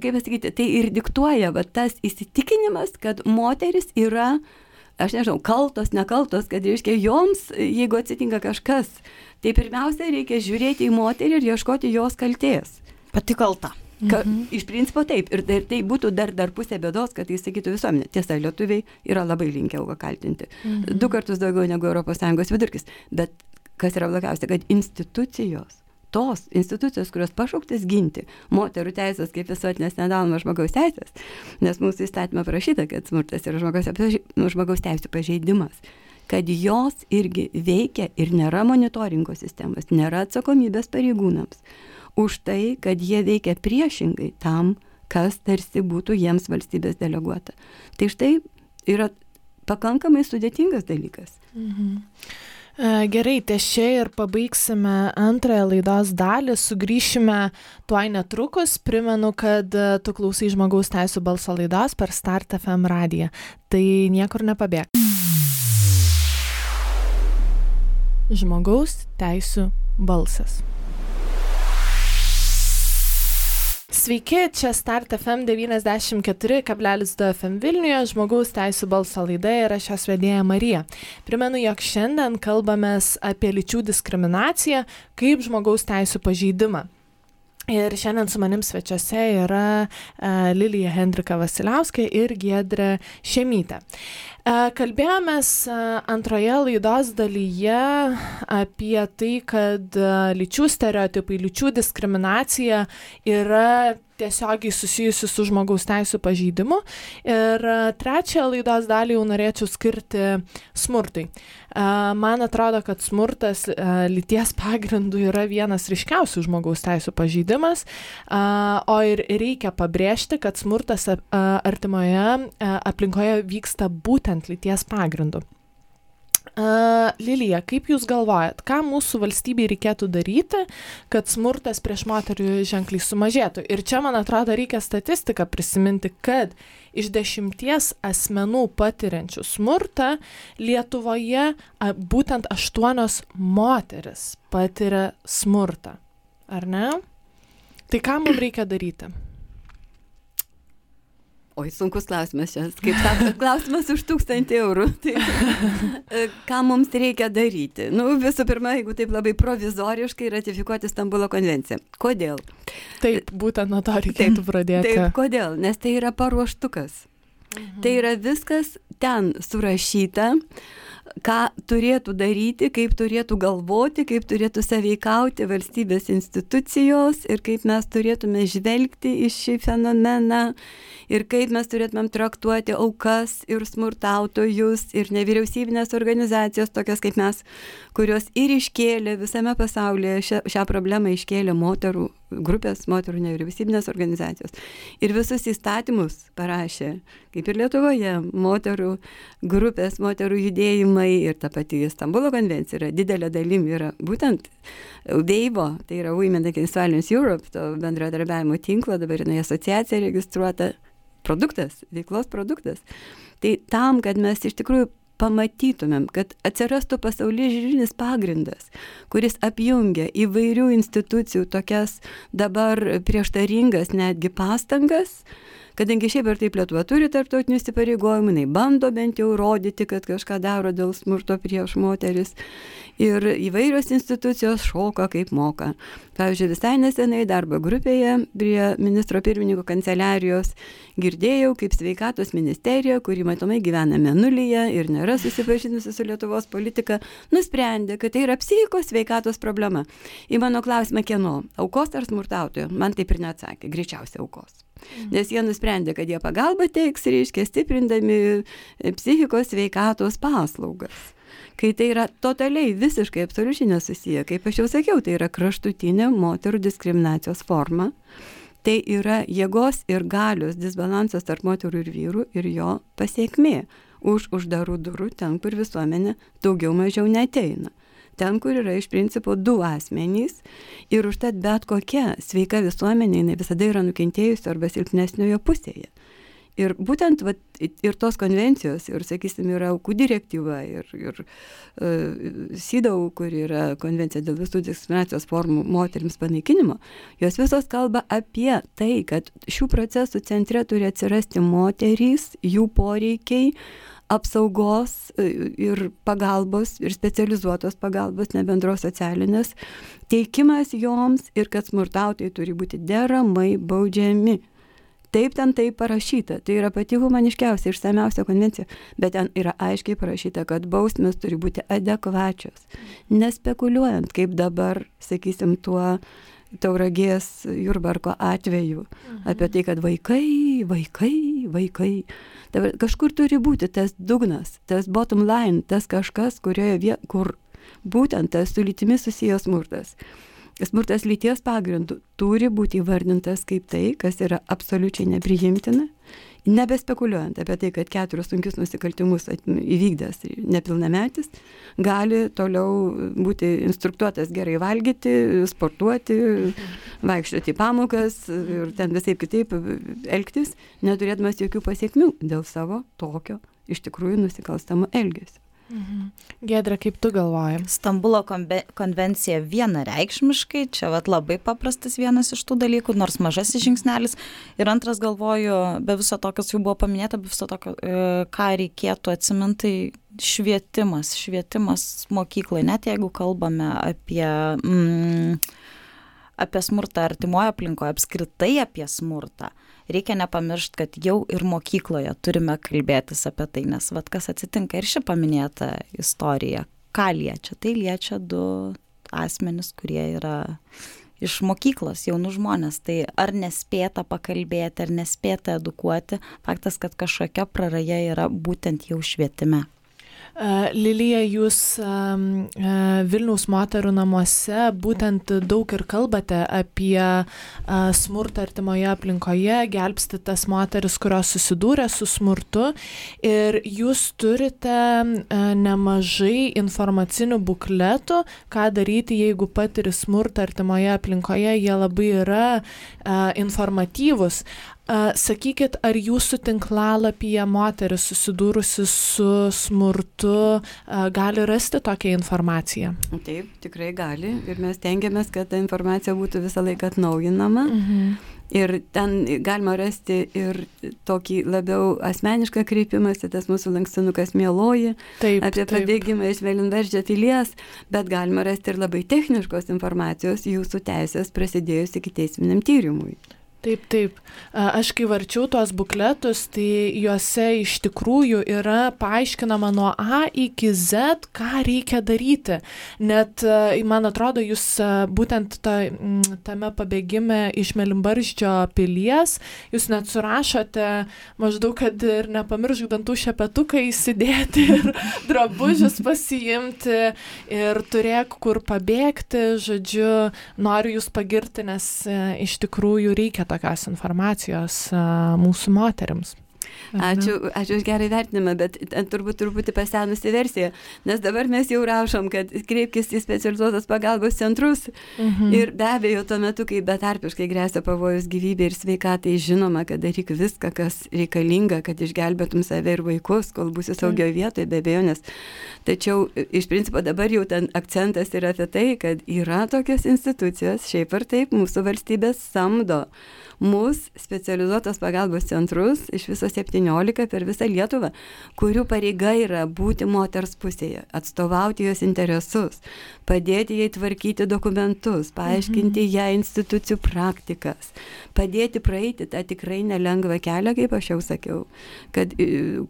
kaip pasakyti, tai ir diktuoja va, tas įsitikinimas, kad moteris yra, aš nežinau, kaltos, nekaltos, kad reiškia joms, jeigu atsitinka kažkas, tai pirmiausia reikia žiūrėti į moterį ir ieškoti jos kalties. Pati kalta. Ka, mhm. Iš principo taip. Ir, ir tai būtų dar, dar pusė bėdos, kad tai sakytų visuomenė. Tiesa, lietuviai yra labai linkę auką kaltinti. Mhm. Du kartus daugiau negu ES vidurkis. Bet kas yra blogiausia, kad institucijos, tos institucijos, kurios pašauktas ginti moterų teisės kaip visuotinės nedalomas žmogaus teisės, nes mūsų įstatymą parašyta, kad smurtas yra žmogaus, nu, žmogaus teisų pažeidimas kad jos irgi veikia ir nėra monitoringo sistemos, nėra atsakomybės pareigūnams už tai, kad jie veikia priešingai tam, kas tarsi būtų jiems valstybės deleguota. Tai štai yra pakankamai sudėtingas dalykas. Mhm. E, gerai, ties čia ir pabaigsime antrąją laidos dalį, sugrįšime tuoj netrukus. Primenu, kad e, tu klausai žmogaus teisų balso laidos per Start FM radiją. Tai niekur nepabėg. Žmogaus teisų balsas. Sveiki, čia Start FM 94,2 FM Vilniuje, žmogaus teisų balso laida ir aš jos vedėja Marija. Primenu, jog šiandien kalbamės apie lyčių diskriminaciją kaip žmogaus teisų pažeidimą. Ir šiandien su manim svečiuose yra uh, Lilija Hendrika Vasiliauskė ir Giedrė Šemytė. Uh, kalbėjomės uh, antroje laidos dalyje apie tai, kad uh, lyčių stereotipai, lyčių diskriminacija yra tiesiogiai susijusi su žmogaus teisų pažeidimu. Ir e, trečią laidos dalį jau norėčiau skirti smurtui. E, man atrodo, kad smurtas e, lyties pagrindų yra vienas ryškiausių žmogaus teisų pažeidimas, o ir reikia pabrėžti, kad smurtas artimoje aplinkoje vyksta būtent lyties pagrindu. Uh, Lilija, kaip Jūs galvojat, ką mūsų valstybei reikėtų daryti, kad smurtas prieš moterį ženkliai sumažėtų? Ir čia, man atrodo, reikia statistiką prisiminti, kad iš dešimties asmenų patiriančių smurtą Lietuvoje a, būtent aštuonios moteris patiria smurtą. Ar ne? Tai ką mums reikia daryti? Oi, sunkus klausimas čia. Kaip sako, klausimas už tūkstantį eurų. Tai, e, ką mums reikia daryti? Nu, visų pirma, jeigu taip labai provizoriškai ratifikuoti Stambulo konvenciją. Kodėl? Taip, būtent nuo to reikėtų taip, pradėti. Taip, kodėl? Nes tai yra paruoštukas. Mhm. Tai yra viskas ten surašyta ką turėtų daryti, kaip turėtų galvoti, kaip turėtų saveikauti valstybės institucijos ir kaip mes turėtume žvelgti į šį fenomeną ir kaip mes turėtumėm traktuoti aukas ir smurtautojus ir nevyriausybinės organizacijas, tokias kaip mes, kurios ir iškėlė visame pasaulyje šią, šią problemą iškėlė moterų grupės, moterų nevyriausybinės organizacijos. Ir visus įstatymus parašė, kaip ir Lietuvoje, moterų grupės, moterų judėjimai ir ta pati Stambulo konvencija yra didelė dalim yra būtent Veivo, tai yra Women Against Violence Europe, to bendradarbiavimo tinklo, dabar jinai asociacija registruota, produktas, veiklos produktas. Tai tam, kad mes iš tikrųjų pamatytumėm, kad atsirastų pasaulyje žiūrinis pagrindas, kuris apjungia įvairių institucijų tokias dabar prieštaringas netgi pastangas, kadangi šiaip ir taip Lietuva turi tarptautinių įsipareigojimų, jinai bando bent jau rodyti, kad kažką daro dėl smurto prieš moteris. Ir įvairios institucijos šoka kaip moka. Pavyzdžiui, visai nesenai darbo grupėje prie ministro pirmininko kanceliarijos girdėjau, kaip sveikatos ministerija, kuri matomai gyvena menulyje ir nėra susipažinusi su Lietuvos politika, nusprendė, kad tai yra psichikos sveikatos problema. Į mano klausimą, kieno? Aukos ar smurtautojo? Man taip ir neatsakė, greičiausiai aukos. Nes jie nusprendė, kad jie pagalbą teiks, reiškia, stiprindami psichikos sveikatos paslaugas. Kai tai yra totaliai, visiškai, absoliučiai nesusiję, kaip aš jau sakiau, tai yra kraštutinė moterų diskriminacijos forma. Tai yra jėgos ir galios disbalansas tarp moterų ir vyrų ir jo pasiekmė už uždarų durų ten, kur visuomenė daugiau mažiau neteina ten, kur yra iš principo du asmenys ir užtat bet kokia sveika visuomenė, jinai visada yra nukentėjusi arba silpnesniojo pusėje. Ir būtent vat, ir tos konvencijos, ir, sakysim, yra aukų direktyva, ir, ir uh, SIDAU, kur yra konvencija dėl visų diskriminacijos formų moteriams panaikinimo, jos visos kalba apie tai, kad šių procesų centre turi atsirasti moterys, jų poreikiai, apsaugos e, ir pagalbos, ir specializuotos pagalbos, ne bendros socialinės, teikimas joms ir kad smurtautojai turi būti deramai baudžiami. Taip ten tai parašyta, tai yra pati humaniškiausia, išsamiausia konvencija, bet ten yra aiškiai parašyta, kad bausmės turi būti adekvačios, nespekuliuojant, kaip dabar, sakysim, tuo Tauragės Jurbarko atveju, mhm. apie tai, kad vaikai, vaikai, vaikai. Dabar kažkur turi būti tas dugnas, tas bottom line, tas kažkas, kurioje viet, kur būtent tas su lytimi susijęs smurtas. Smurtas lyties pagrindų turi būti įvardintas kaip tai, kas yra absoliučiai nepriimtina nebespekuliuojant apie tai, kad keturis sunkius nusikaltimus įvykdęs nepilnametis gali toliau būti instruktuotas gerai valgyti, sportuoti, vaikščioti į pamokas ir ten visai kitaip elgtis, neturėdamas jokių pasiekmių dėl savo tokio iš tikrųjų nusikalstamo elgesio. Mhm. Gedra, kaip tu galvoji? Stambulo konvencija vienareikšmiškai, čia vat, labai paprastas vienas iš tų dalykų, nors mažasis žingsnelis. Ir antras galvoju, be viso to, kas jau buvo paminėta, be viso to, e, ką reikėtų atsiminti, švietimas, švietimas mokyklai, net jeigu kalbame apie... Mm, apie smurtą artimoje aplinkoje, apskritai apie smurtą, reikia nepamiršti, kad jau ir mokykloje turime kalbėtis apie tai, nes vad kas atsitinka ir ši paminėta istorija, ką liečia, tai liečia du asmenis, kurie yra iš mokyklos jaunų žmonės. Tai ar nespėta pakalbėti, ar nespėta edukuoti, faktas, kad kažkokia praraja yra būtent jau švietime. Lilija, jūs Vilniaus moterų namuose būtent daug ir kalbate apie smurtą artimoje aplinkoje, gelbsti tas moteris, kurios susidūrė su smurtu ir jūs turite nemažai informacinių bukletų, ką daryti, jeigu patiri smurtą artimoje aplinkoje, jie labai yra informatyvus. Sakykit, ar jūsų tinklalapyje moteris susidūrusi su smurtu gali rasti tokią informaciją? Taip, tikrai gali ir mes tengiamės, kad ta informacija būtų visą laiką atnaujinama. Mhm. Ir ten galima rasti ir tokį labiau asmenišką kreipimąsi, tas mūsų lankstinukas mėloji, taip, apie pabėgimą iš Velinveržio pilies, bet galima rasti ir labai techniškos informacijos jūsų teisės prasidėjus iki teisminiam tyrimui. Taip, taip. Aš kai varčiau tuos bukletus, tai juose iš tikrųjų yra paaiškinama nuo A iki Z, ką reikia daryti. Net, man atrodo, jūs būtent ta, tame pabėgime iš Melimbarždžio pilies, jūs net surašote maždaug, kad ir nepamiršk dantų šepetuką įsidėti (laughs) ir drabužius pasiimti ir turėk kur pabėgti. Žodžiu, noriu jūs pagirti, nes iš tikrųjų reikia to tokios informacijos mūsų moteriams. Ačiū, ačiū už gerą įvertinimą, bet turbūt truputį pasenusi versija, nes dabar mes jau rašom, kad kreipkis į specializuotos pagalbos centrus mhm. ir be abejo tuo metu, kai betarpiškai grėsia pavojus gyvybė ir sveikatai, žinoma, kad daryk viską, kas reikalinga, kad išgelbėtum save ir vaikus, kol būsi saugio vietoje, be abejo, nes. Tačiau iš principo dabar jau ten akcentas yra apie tai, kad yra tokios institucijos, šiaip ar taip, mūsų valstybės samdo mus specializuotos pagalbos centrus iš viso 17 per visą Lietuvą, kurių pareiga yra būti moters pusėje, atstovauti jos interesus, padėti jai tvarkyti dokumentus, paaiškinti mhm. ją institucijų praktikas, padėti praeiti tą tikrai nelengvą kelią, kaip aš jau sakiau, kad,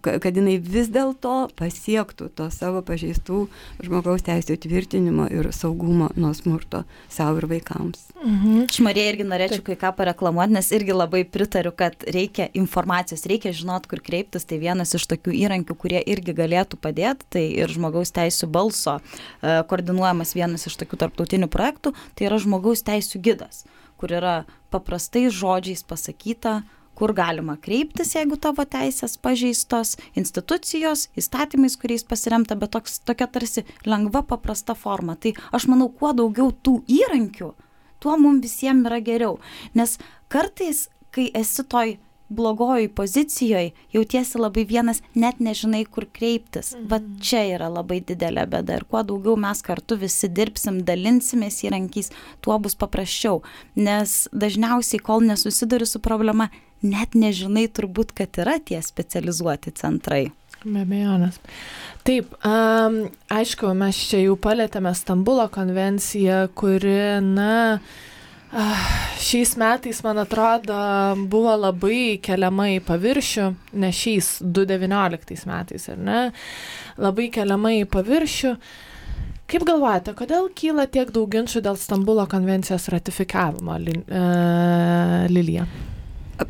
kad jinai vis dėlto pasiektų to savo pažeistų žmogaus teisų tvirtinimo ir saugumo nuo smurto savo ir vaikams. Mhm. Aš Marija irgi norėčiau kai ką pareklamuoti, nes irgi labai pritariu, kad reikia informacijos, reikia žinot, kur kreiptis. Tai vienas iš tokių įrankių, kurie irgi galėtų padėti, tai ir žmogaus teisų balso e, koordinuojamas vienas iš tokių tarptautinių projektų, tai yra žmogaus teisų gidas, kur yra paprastais žodžiais pasakyta, kur galima kreiptis, jeigu tavo teisės pažeistos, institucijos, įstatymais, kuriais pasiremta, bet toks, tokia tarsi lengva, paprasta forma. Tai aš manau, kuo daugiau tų įrankių, tuo mums visiems yra geriau. Nes kartais, kai esi toj blogojoj pozicijoj, jautiesi labai vienas, net nežinai, kur kreiptis. Mhm. Va čia yra labai didelė bėda. Ir kuo daugiau mes kartu visi dirbsim, dalinsimės įrankiais, tuo bus paprasčiau. Nes dažniausiai, kol nesusiduri su problema, net nežinai turbūt, kad yra tie specializuoti centrai. Be abejonės. Taip, um, aišku, mes čia jau palėtėme Stambulo konvenciją, kuri, na, uh, šiais metais, man atrodo, buvo labai keliama į paviršių, ne šiais 2019 metais, ar ne, labai keliama į paviršių. Kaip galvojate, kodėl kyla tiek daug ginčių dėl Stambulo konvencijos ratifikavimo, Lilija?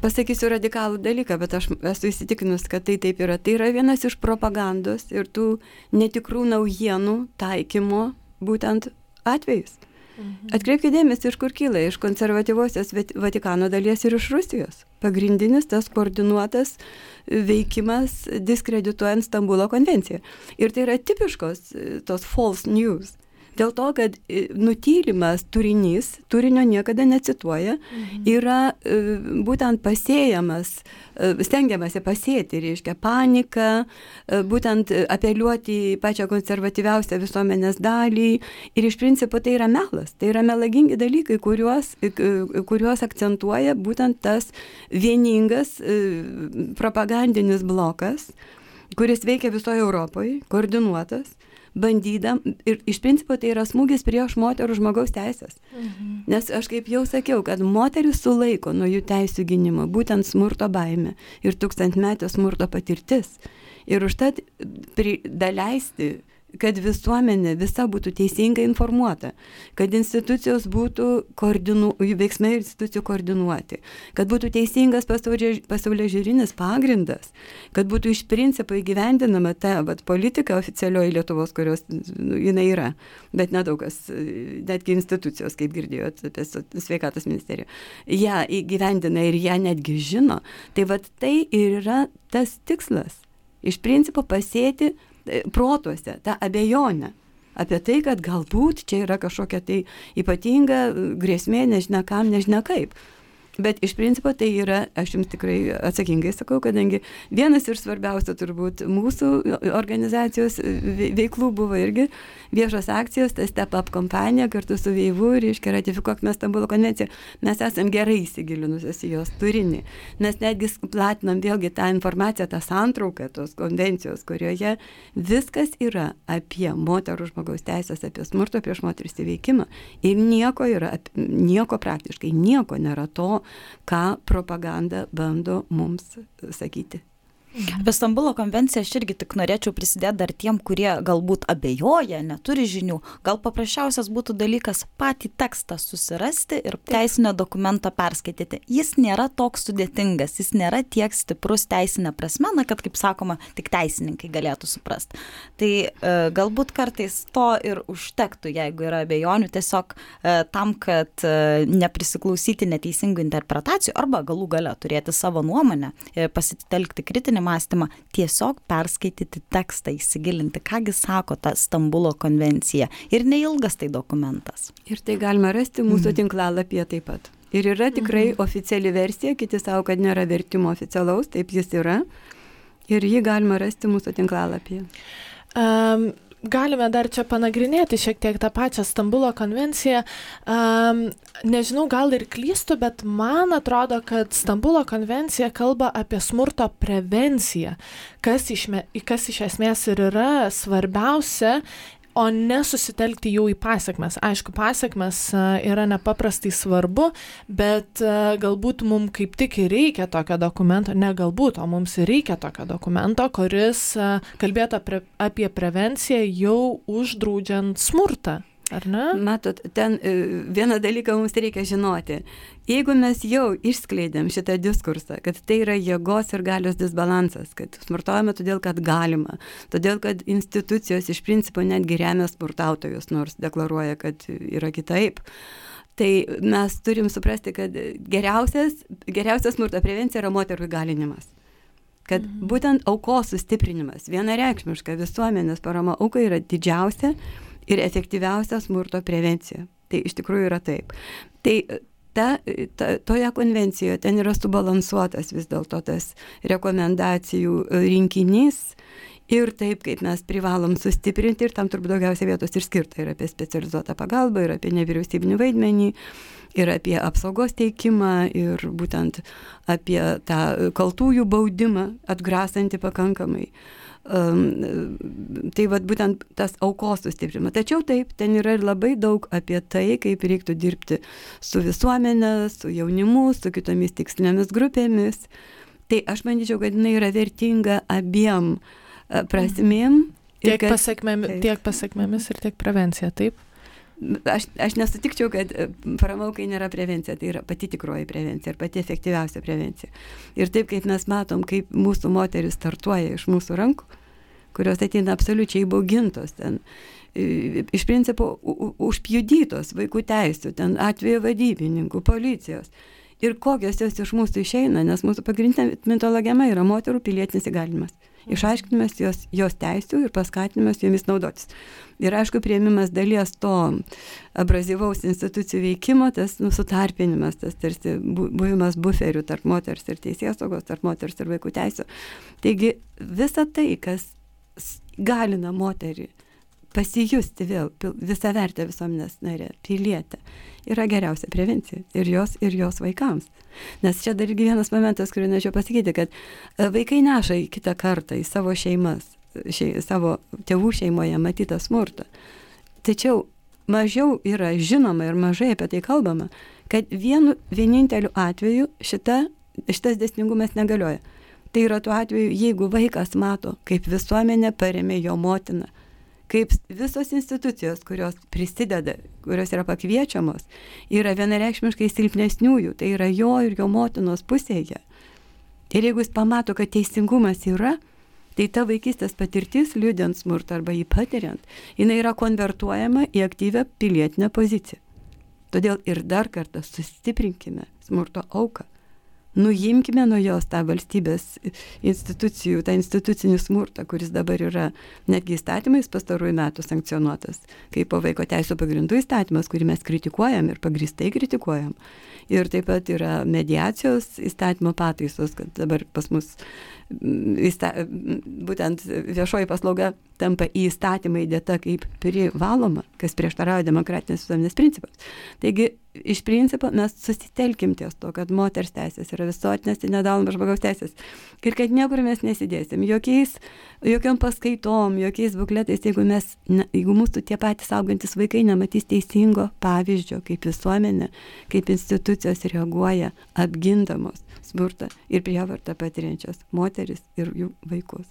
Pasakysiu radikalų dalyką, bet aš esu įsitikinus, kad tai taip yra. Tai yra vienas iš propagandos ir tų netikrų naujienų taikymo būtent atvejus. Mhm. Atkreipkite dėmesį, iš kur kyla, iš konservatyvosios Vatikano dalies ir iš Rusijos. Pagrindinis tas koordinuotas veikimas diskredituojant Stambulo konvenciją. Ir tai yra tipiškos tos false news. Dėl to, kad e, nutylimas turinys, turinio niekada necituoja, mhm. yra e, būtent pasėjamas, e, stengiamasi pasėti, reiškia paniką, būtent apeliuoti į pačią konservatyviausią visuomenės dalį. Ir iš principo tai yra melas, tai yra melagingi dalykai, kuriuos, kuriuos akcentuoja būtent tas vieningas propagandinis blokas kuris veikia visoje Europoje, koordinuotas bandydam ir iš principo tai yra smūgis prieš moterų žmogaus teisės. Mhm. Nes aš kaip jau sakiau, kad moteris sulaiko nuo jų teisų gynimo būtent smurto baime ir tūkstantmetio smurto patirtis. Ir užtat daleisti kad visuomenė visa būtų teisingai informuota, kad institucijos būtų koordinu, veiksmai institucijų koordinuoti, kad būtų teisingas pasaulio žiūrinis pagrindas, kad būtų iš principo įgyvendinama ta vat, politika oficialioji Lietuvos, kurios nu, jinai yra, bet nedaug kas, netgi institucijos, kaip girdėjote apie sveikatos ministeriją, ją įgyvendina ir ją netgi žino. Tai vad tai ir yra tas tikslas. Iš principo pasėti protuose tą abejonę apie tai, kad galbūt čia yra kažkokia tai ypatinga grėsmė, nežinia kam, nežinia kaip. Bet iš principo tai yra, aš jums tikrai atsakingai sakau, kadangi vienas iš svarbiausių turbūt mūsų organizacijos veiklų buvo irgi viešos akcijos, tai Step Up kompanija kartu su Veivu, reiškia, ratifikuokime Stambulo konvenciją. Mes esam gerai įsigilinusios į jos turinį. Mes netgi platinam vėlgi tą informaciją, tą santrauką tos konvencijos, kurioje viskas yra apie moterų žmogaus teisės, apie smurto prieš moteris įveikimą. Ir nieko yra, nieko praktiškai, nieko nėra to, ką propaganda bando mums sakyti. Apie Stambulo konvenciją aš irgi tik norėčiau prisidėti dar tiem, kurie galbūt abejoja, neturi žinių. Gal paprasčiausias būtų dalykas patį tekstą susirasti ir teisinio dokumento perskaityti. Jis nėra toks sudėtingas, jis nėra tiek stiprus teisinė prasme, na, kad, kaip sakoma, tik teisininkai galėtų suprasti. Tai e, galbūt kartais to ir užtektų, jeigu yra abejonių, tiesiog e, tam, kad e, neprisiklausyti neteisingų interpretacijų arba galų gale turėti savo nuomonę, e, pasitelkti kritinį mąstymą, tiesiog perskaityti tekstą, įsigilinti, kągi sako ta Stambulo konvencija. Ir neilgas tai dokumentas. Ir tai galima rasti mūsų mm. tinklalapyje taip pat. Ir yra tikrai mm. oficiali versija, kiti savo, kad nėra vertimo oficialaus, taip jis yra. Ir jį galima rasti mūsų tinklalapyje. Um, galime dar čia panagrinėti šiek tiek tą pačią Stambulo konvenciją. Um, nežinau, gal ir klystu, bet man atrodo, kad Stambulo konvencija kalba apie smurto prevenciją, kas iš, kas iš esmės ir yra svarbiausia o ne susitelkti jau į pasiekmes. Aišku, pasiekmes yra nepaprastai svarbu, bet galbūt mums kaip tik ir reikia tokio dokumento, ne galbūt, o mums ir reikia tokio dokumento, kuris kalbėtų apie, apie prevenciją jau uždraudžiant smurtą. Ar ne? Matot, ten e, vieną dalyką mums reikia žinoti. Jeigu mes jau išskleidėm šitą diskursą, kad tai yra jėgos ir galios disbalansas, kad smurtaujame todėl, kad galima, todėl, kad institucijos iš principo netgi remia smurtautojus, nors deklaruoja, kad yra kitaip. Tai mes turim suprasti, kad geriausias, geriausias smurto prevencija yra moterų įgalinimas kad mhm. būtent aukos sustiprinimas, vienareikšmiška visuomenės parama aukai yra didžiausia ir efektyviausia smurto prevencija. Tai iš tikrųjų yra taip. Tai ta, ta, toje konvencijoje ten yra subalansuotas vis dėlto tas rekomendacijų rinkinys ir taip, kaip mes privalom sustiprinti ir tam turbūt daugiausia vietos ir skirta ir apie specializuotą pagalbą, ir apie nevyriausybinį vaidmenį, ir apie apsaugos teikimą, ir būtent apie tą kaltųjų baudimą atgrasantį pakankamai. Uh, tai vad būtent tas aukos sustiprinimas. Tačiau taip, ten yra ir labai daug apie tai, kaip reiktų dirbti su visuomenė, su jaunimu, su kitomis tikslinėmis grupėmis. Tai aš manyčiau, kad jinai yra vertinga abiem prasmėm. Tiek, kad, pasiekmėmis, tiek pasiekmėmis ir tiek prevencija, taip? Aš, aš nesutikčiau, kad paramaukai nėra prevencija, tai yra pati tikroji prevencija ir pati efektyviausia prevencija. Ir taip kaip mes matom, kaip mūsų moteris startuoja iš mūsų rankų, kurios ateina absoliučiai baugintos ten, iš principo užpjudytos vaikų teisų, ten atvejo vadybininkų, policijos. Ir kokios jos iš mūsų išeina, nes mūsų pagrindinė mitologema yra moterų pilietinis įgalimas išaiškinimas jos, jos teisų ir paskatinimas jomis naudotis. Ir aišku, prieimimas dalies to abrazyvaus institucijų veikimo, tas nusutarpinimas, tas tarsi buvimas buferių tarp moters ir teisės saugos, tarp moters ir vaikų teisų. Taigi visa tai, kas galina moterį pasijusti vėl visą vertę visuomenės narė, pilietę, yra geriausia prevencija ir jos, ir jos vaikams. Nes čia dar irgi vienas momentas, kurį norėčiau pasakyti, kad e, vaikai neša į kitą kartą į savo šeimas, šei, savo tėvų šeimoje matytą smurtą. Tačiau mažiau yra žinoma ir mažai apie tai kalbama, kad vienu vieninteliu atveju šita, šitas dėsningumas negalioja. Tai yra tuo atveju, jeigu vaikas mato, kaip visuomenė paremė jo motiną, kaip visos institucijos, kurios prisideda, kurios yra pakviečiamos, yra vienareikšmiškai silpnesniųjų, tai yra jo ir jo motinos pusėje. Ir jeigu jis pamato, kad teisingumas yra, tai ta vaikystės patirtis, liūdint smurtą arba jį patiriant, jinai yra konvertuojama į aktyvę pilietinę poziciją. Todėl ir dar kartą sustiprinkime smurto auką nuimkime nuo jos tą valstybės institucijų, tą institucinį smurtą, kuris dabar yra netgi įstatymais pastarųjų metų sankcionuotas, kaip po vaiko teisų pagrindų įstatymas, kurį mes kritikuojam ir pagristai kritikuojam. Ir taip pat yra mediacijos įstatymo pataisos, kad dabar pas mus įsta, būtent viešoji paslauga tampa į įstatymą įdėta kaip privaloma, kas prieštarauja demokratinės visuomenės principams. Taigi iš principo mes susitelkim ties to, kad moters teisės yra visuotinės, tai nedaloma žmogaus teisės. Ir kad niekur mes nesidėsim, jokiais, jokiam paskaitom, jokiais bukletais, jeigu, mes, ne, jeigu mūsų tie patys augantis vaikai nematys teisingo pavyzdžio, kaip visuomenė, kaip institucijos reaguoja apgindamos smurtą ir prievartą patiriančias moteris ir jų vaikus.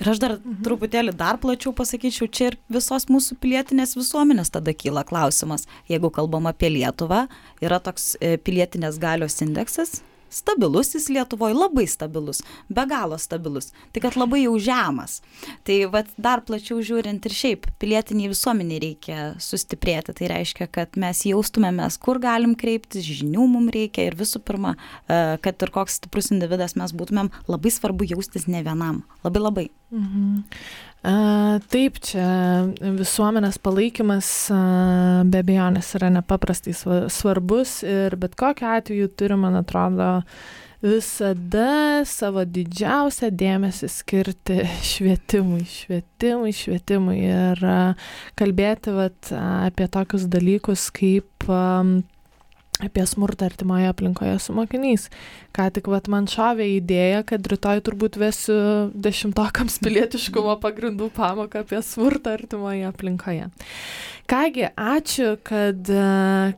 Ir aš dar mhm. truputėlį dar plačiau pasakyčiau, čia ir visos mūsų pilietinės visuomenės tada kyla klausimas, jeigu kalbam apie Lietuvą, yra toks e, pilietinės galios indeksas, stabilus jis Lietuvoje, labai stabilus, be galo stabilus, tik kad labai jau žemas. Tai vat, dar plačiau žiūrint ir šiaip, pilietiniai visuomeniai reikia sustiprėti. Tai reiškia, kad mes jaustumėmės, kur galim kreiptis, žinių mums reikia ir visų pirma, e, kad ir koks stiprus individas mes būtumėm, labai svarbu jaustis ne vienam. Labai labai. Mhm. Taip, čia visuomenės palaikymas be abejonės yra nepaprastai svarbus ir bet kokiu atveju turi, man atrodo, visada savo didžiausią dėmesį skirti (laughs) švietimui, švietimui, švietimui ir kalbėti vat, apie tokius dalykus kaip apie smurtą artimoje aplinkoje su mokiniais. Ką tik vat, man šovė idėja, kad rytoj turbūt vesiu dešimtokams (laughs) pilietiškumo pagrindų pamoką apie smurtą artimoje aplinkoje. Kągi, ačiū, kad e,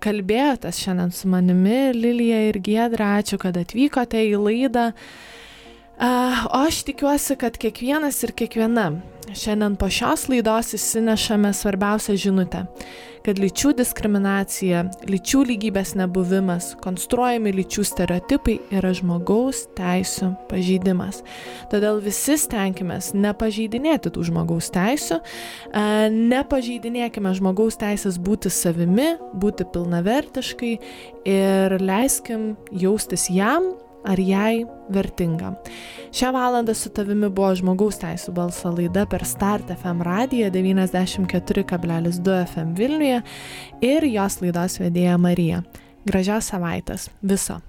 kalbėjote šiandien su manimi, Lilija ir Giedra, ačiū, kad atvykote į laidą. O aš tikiuosi, kad kiekvienas ir kiekviena šiandien po šios laidos įsinešame svarbiausią žinutę kad lyčių diskriminacija, lyčių lygybės nebuvimas, konstruojami lyčių stereotipai yra žmogaus teisų pažeidimas. Todėl visi stenkimės nepažeidinėti tų žmogaus teisų, nepažeidinėkime žmogaus teisės būti savimi, būti pilnavertiškai ir leiskim jaustis jam ar jai vertinga. Šią valandą su tavimi buvo žmogaus teisų balso laida per Start FM radiją 94,2 FM Vilniuje ir jos laidos vedėja Marija. Gražios savaitės. Viso.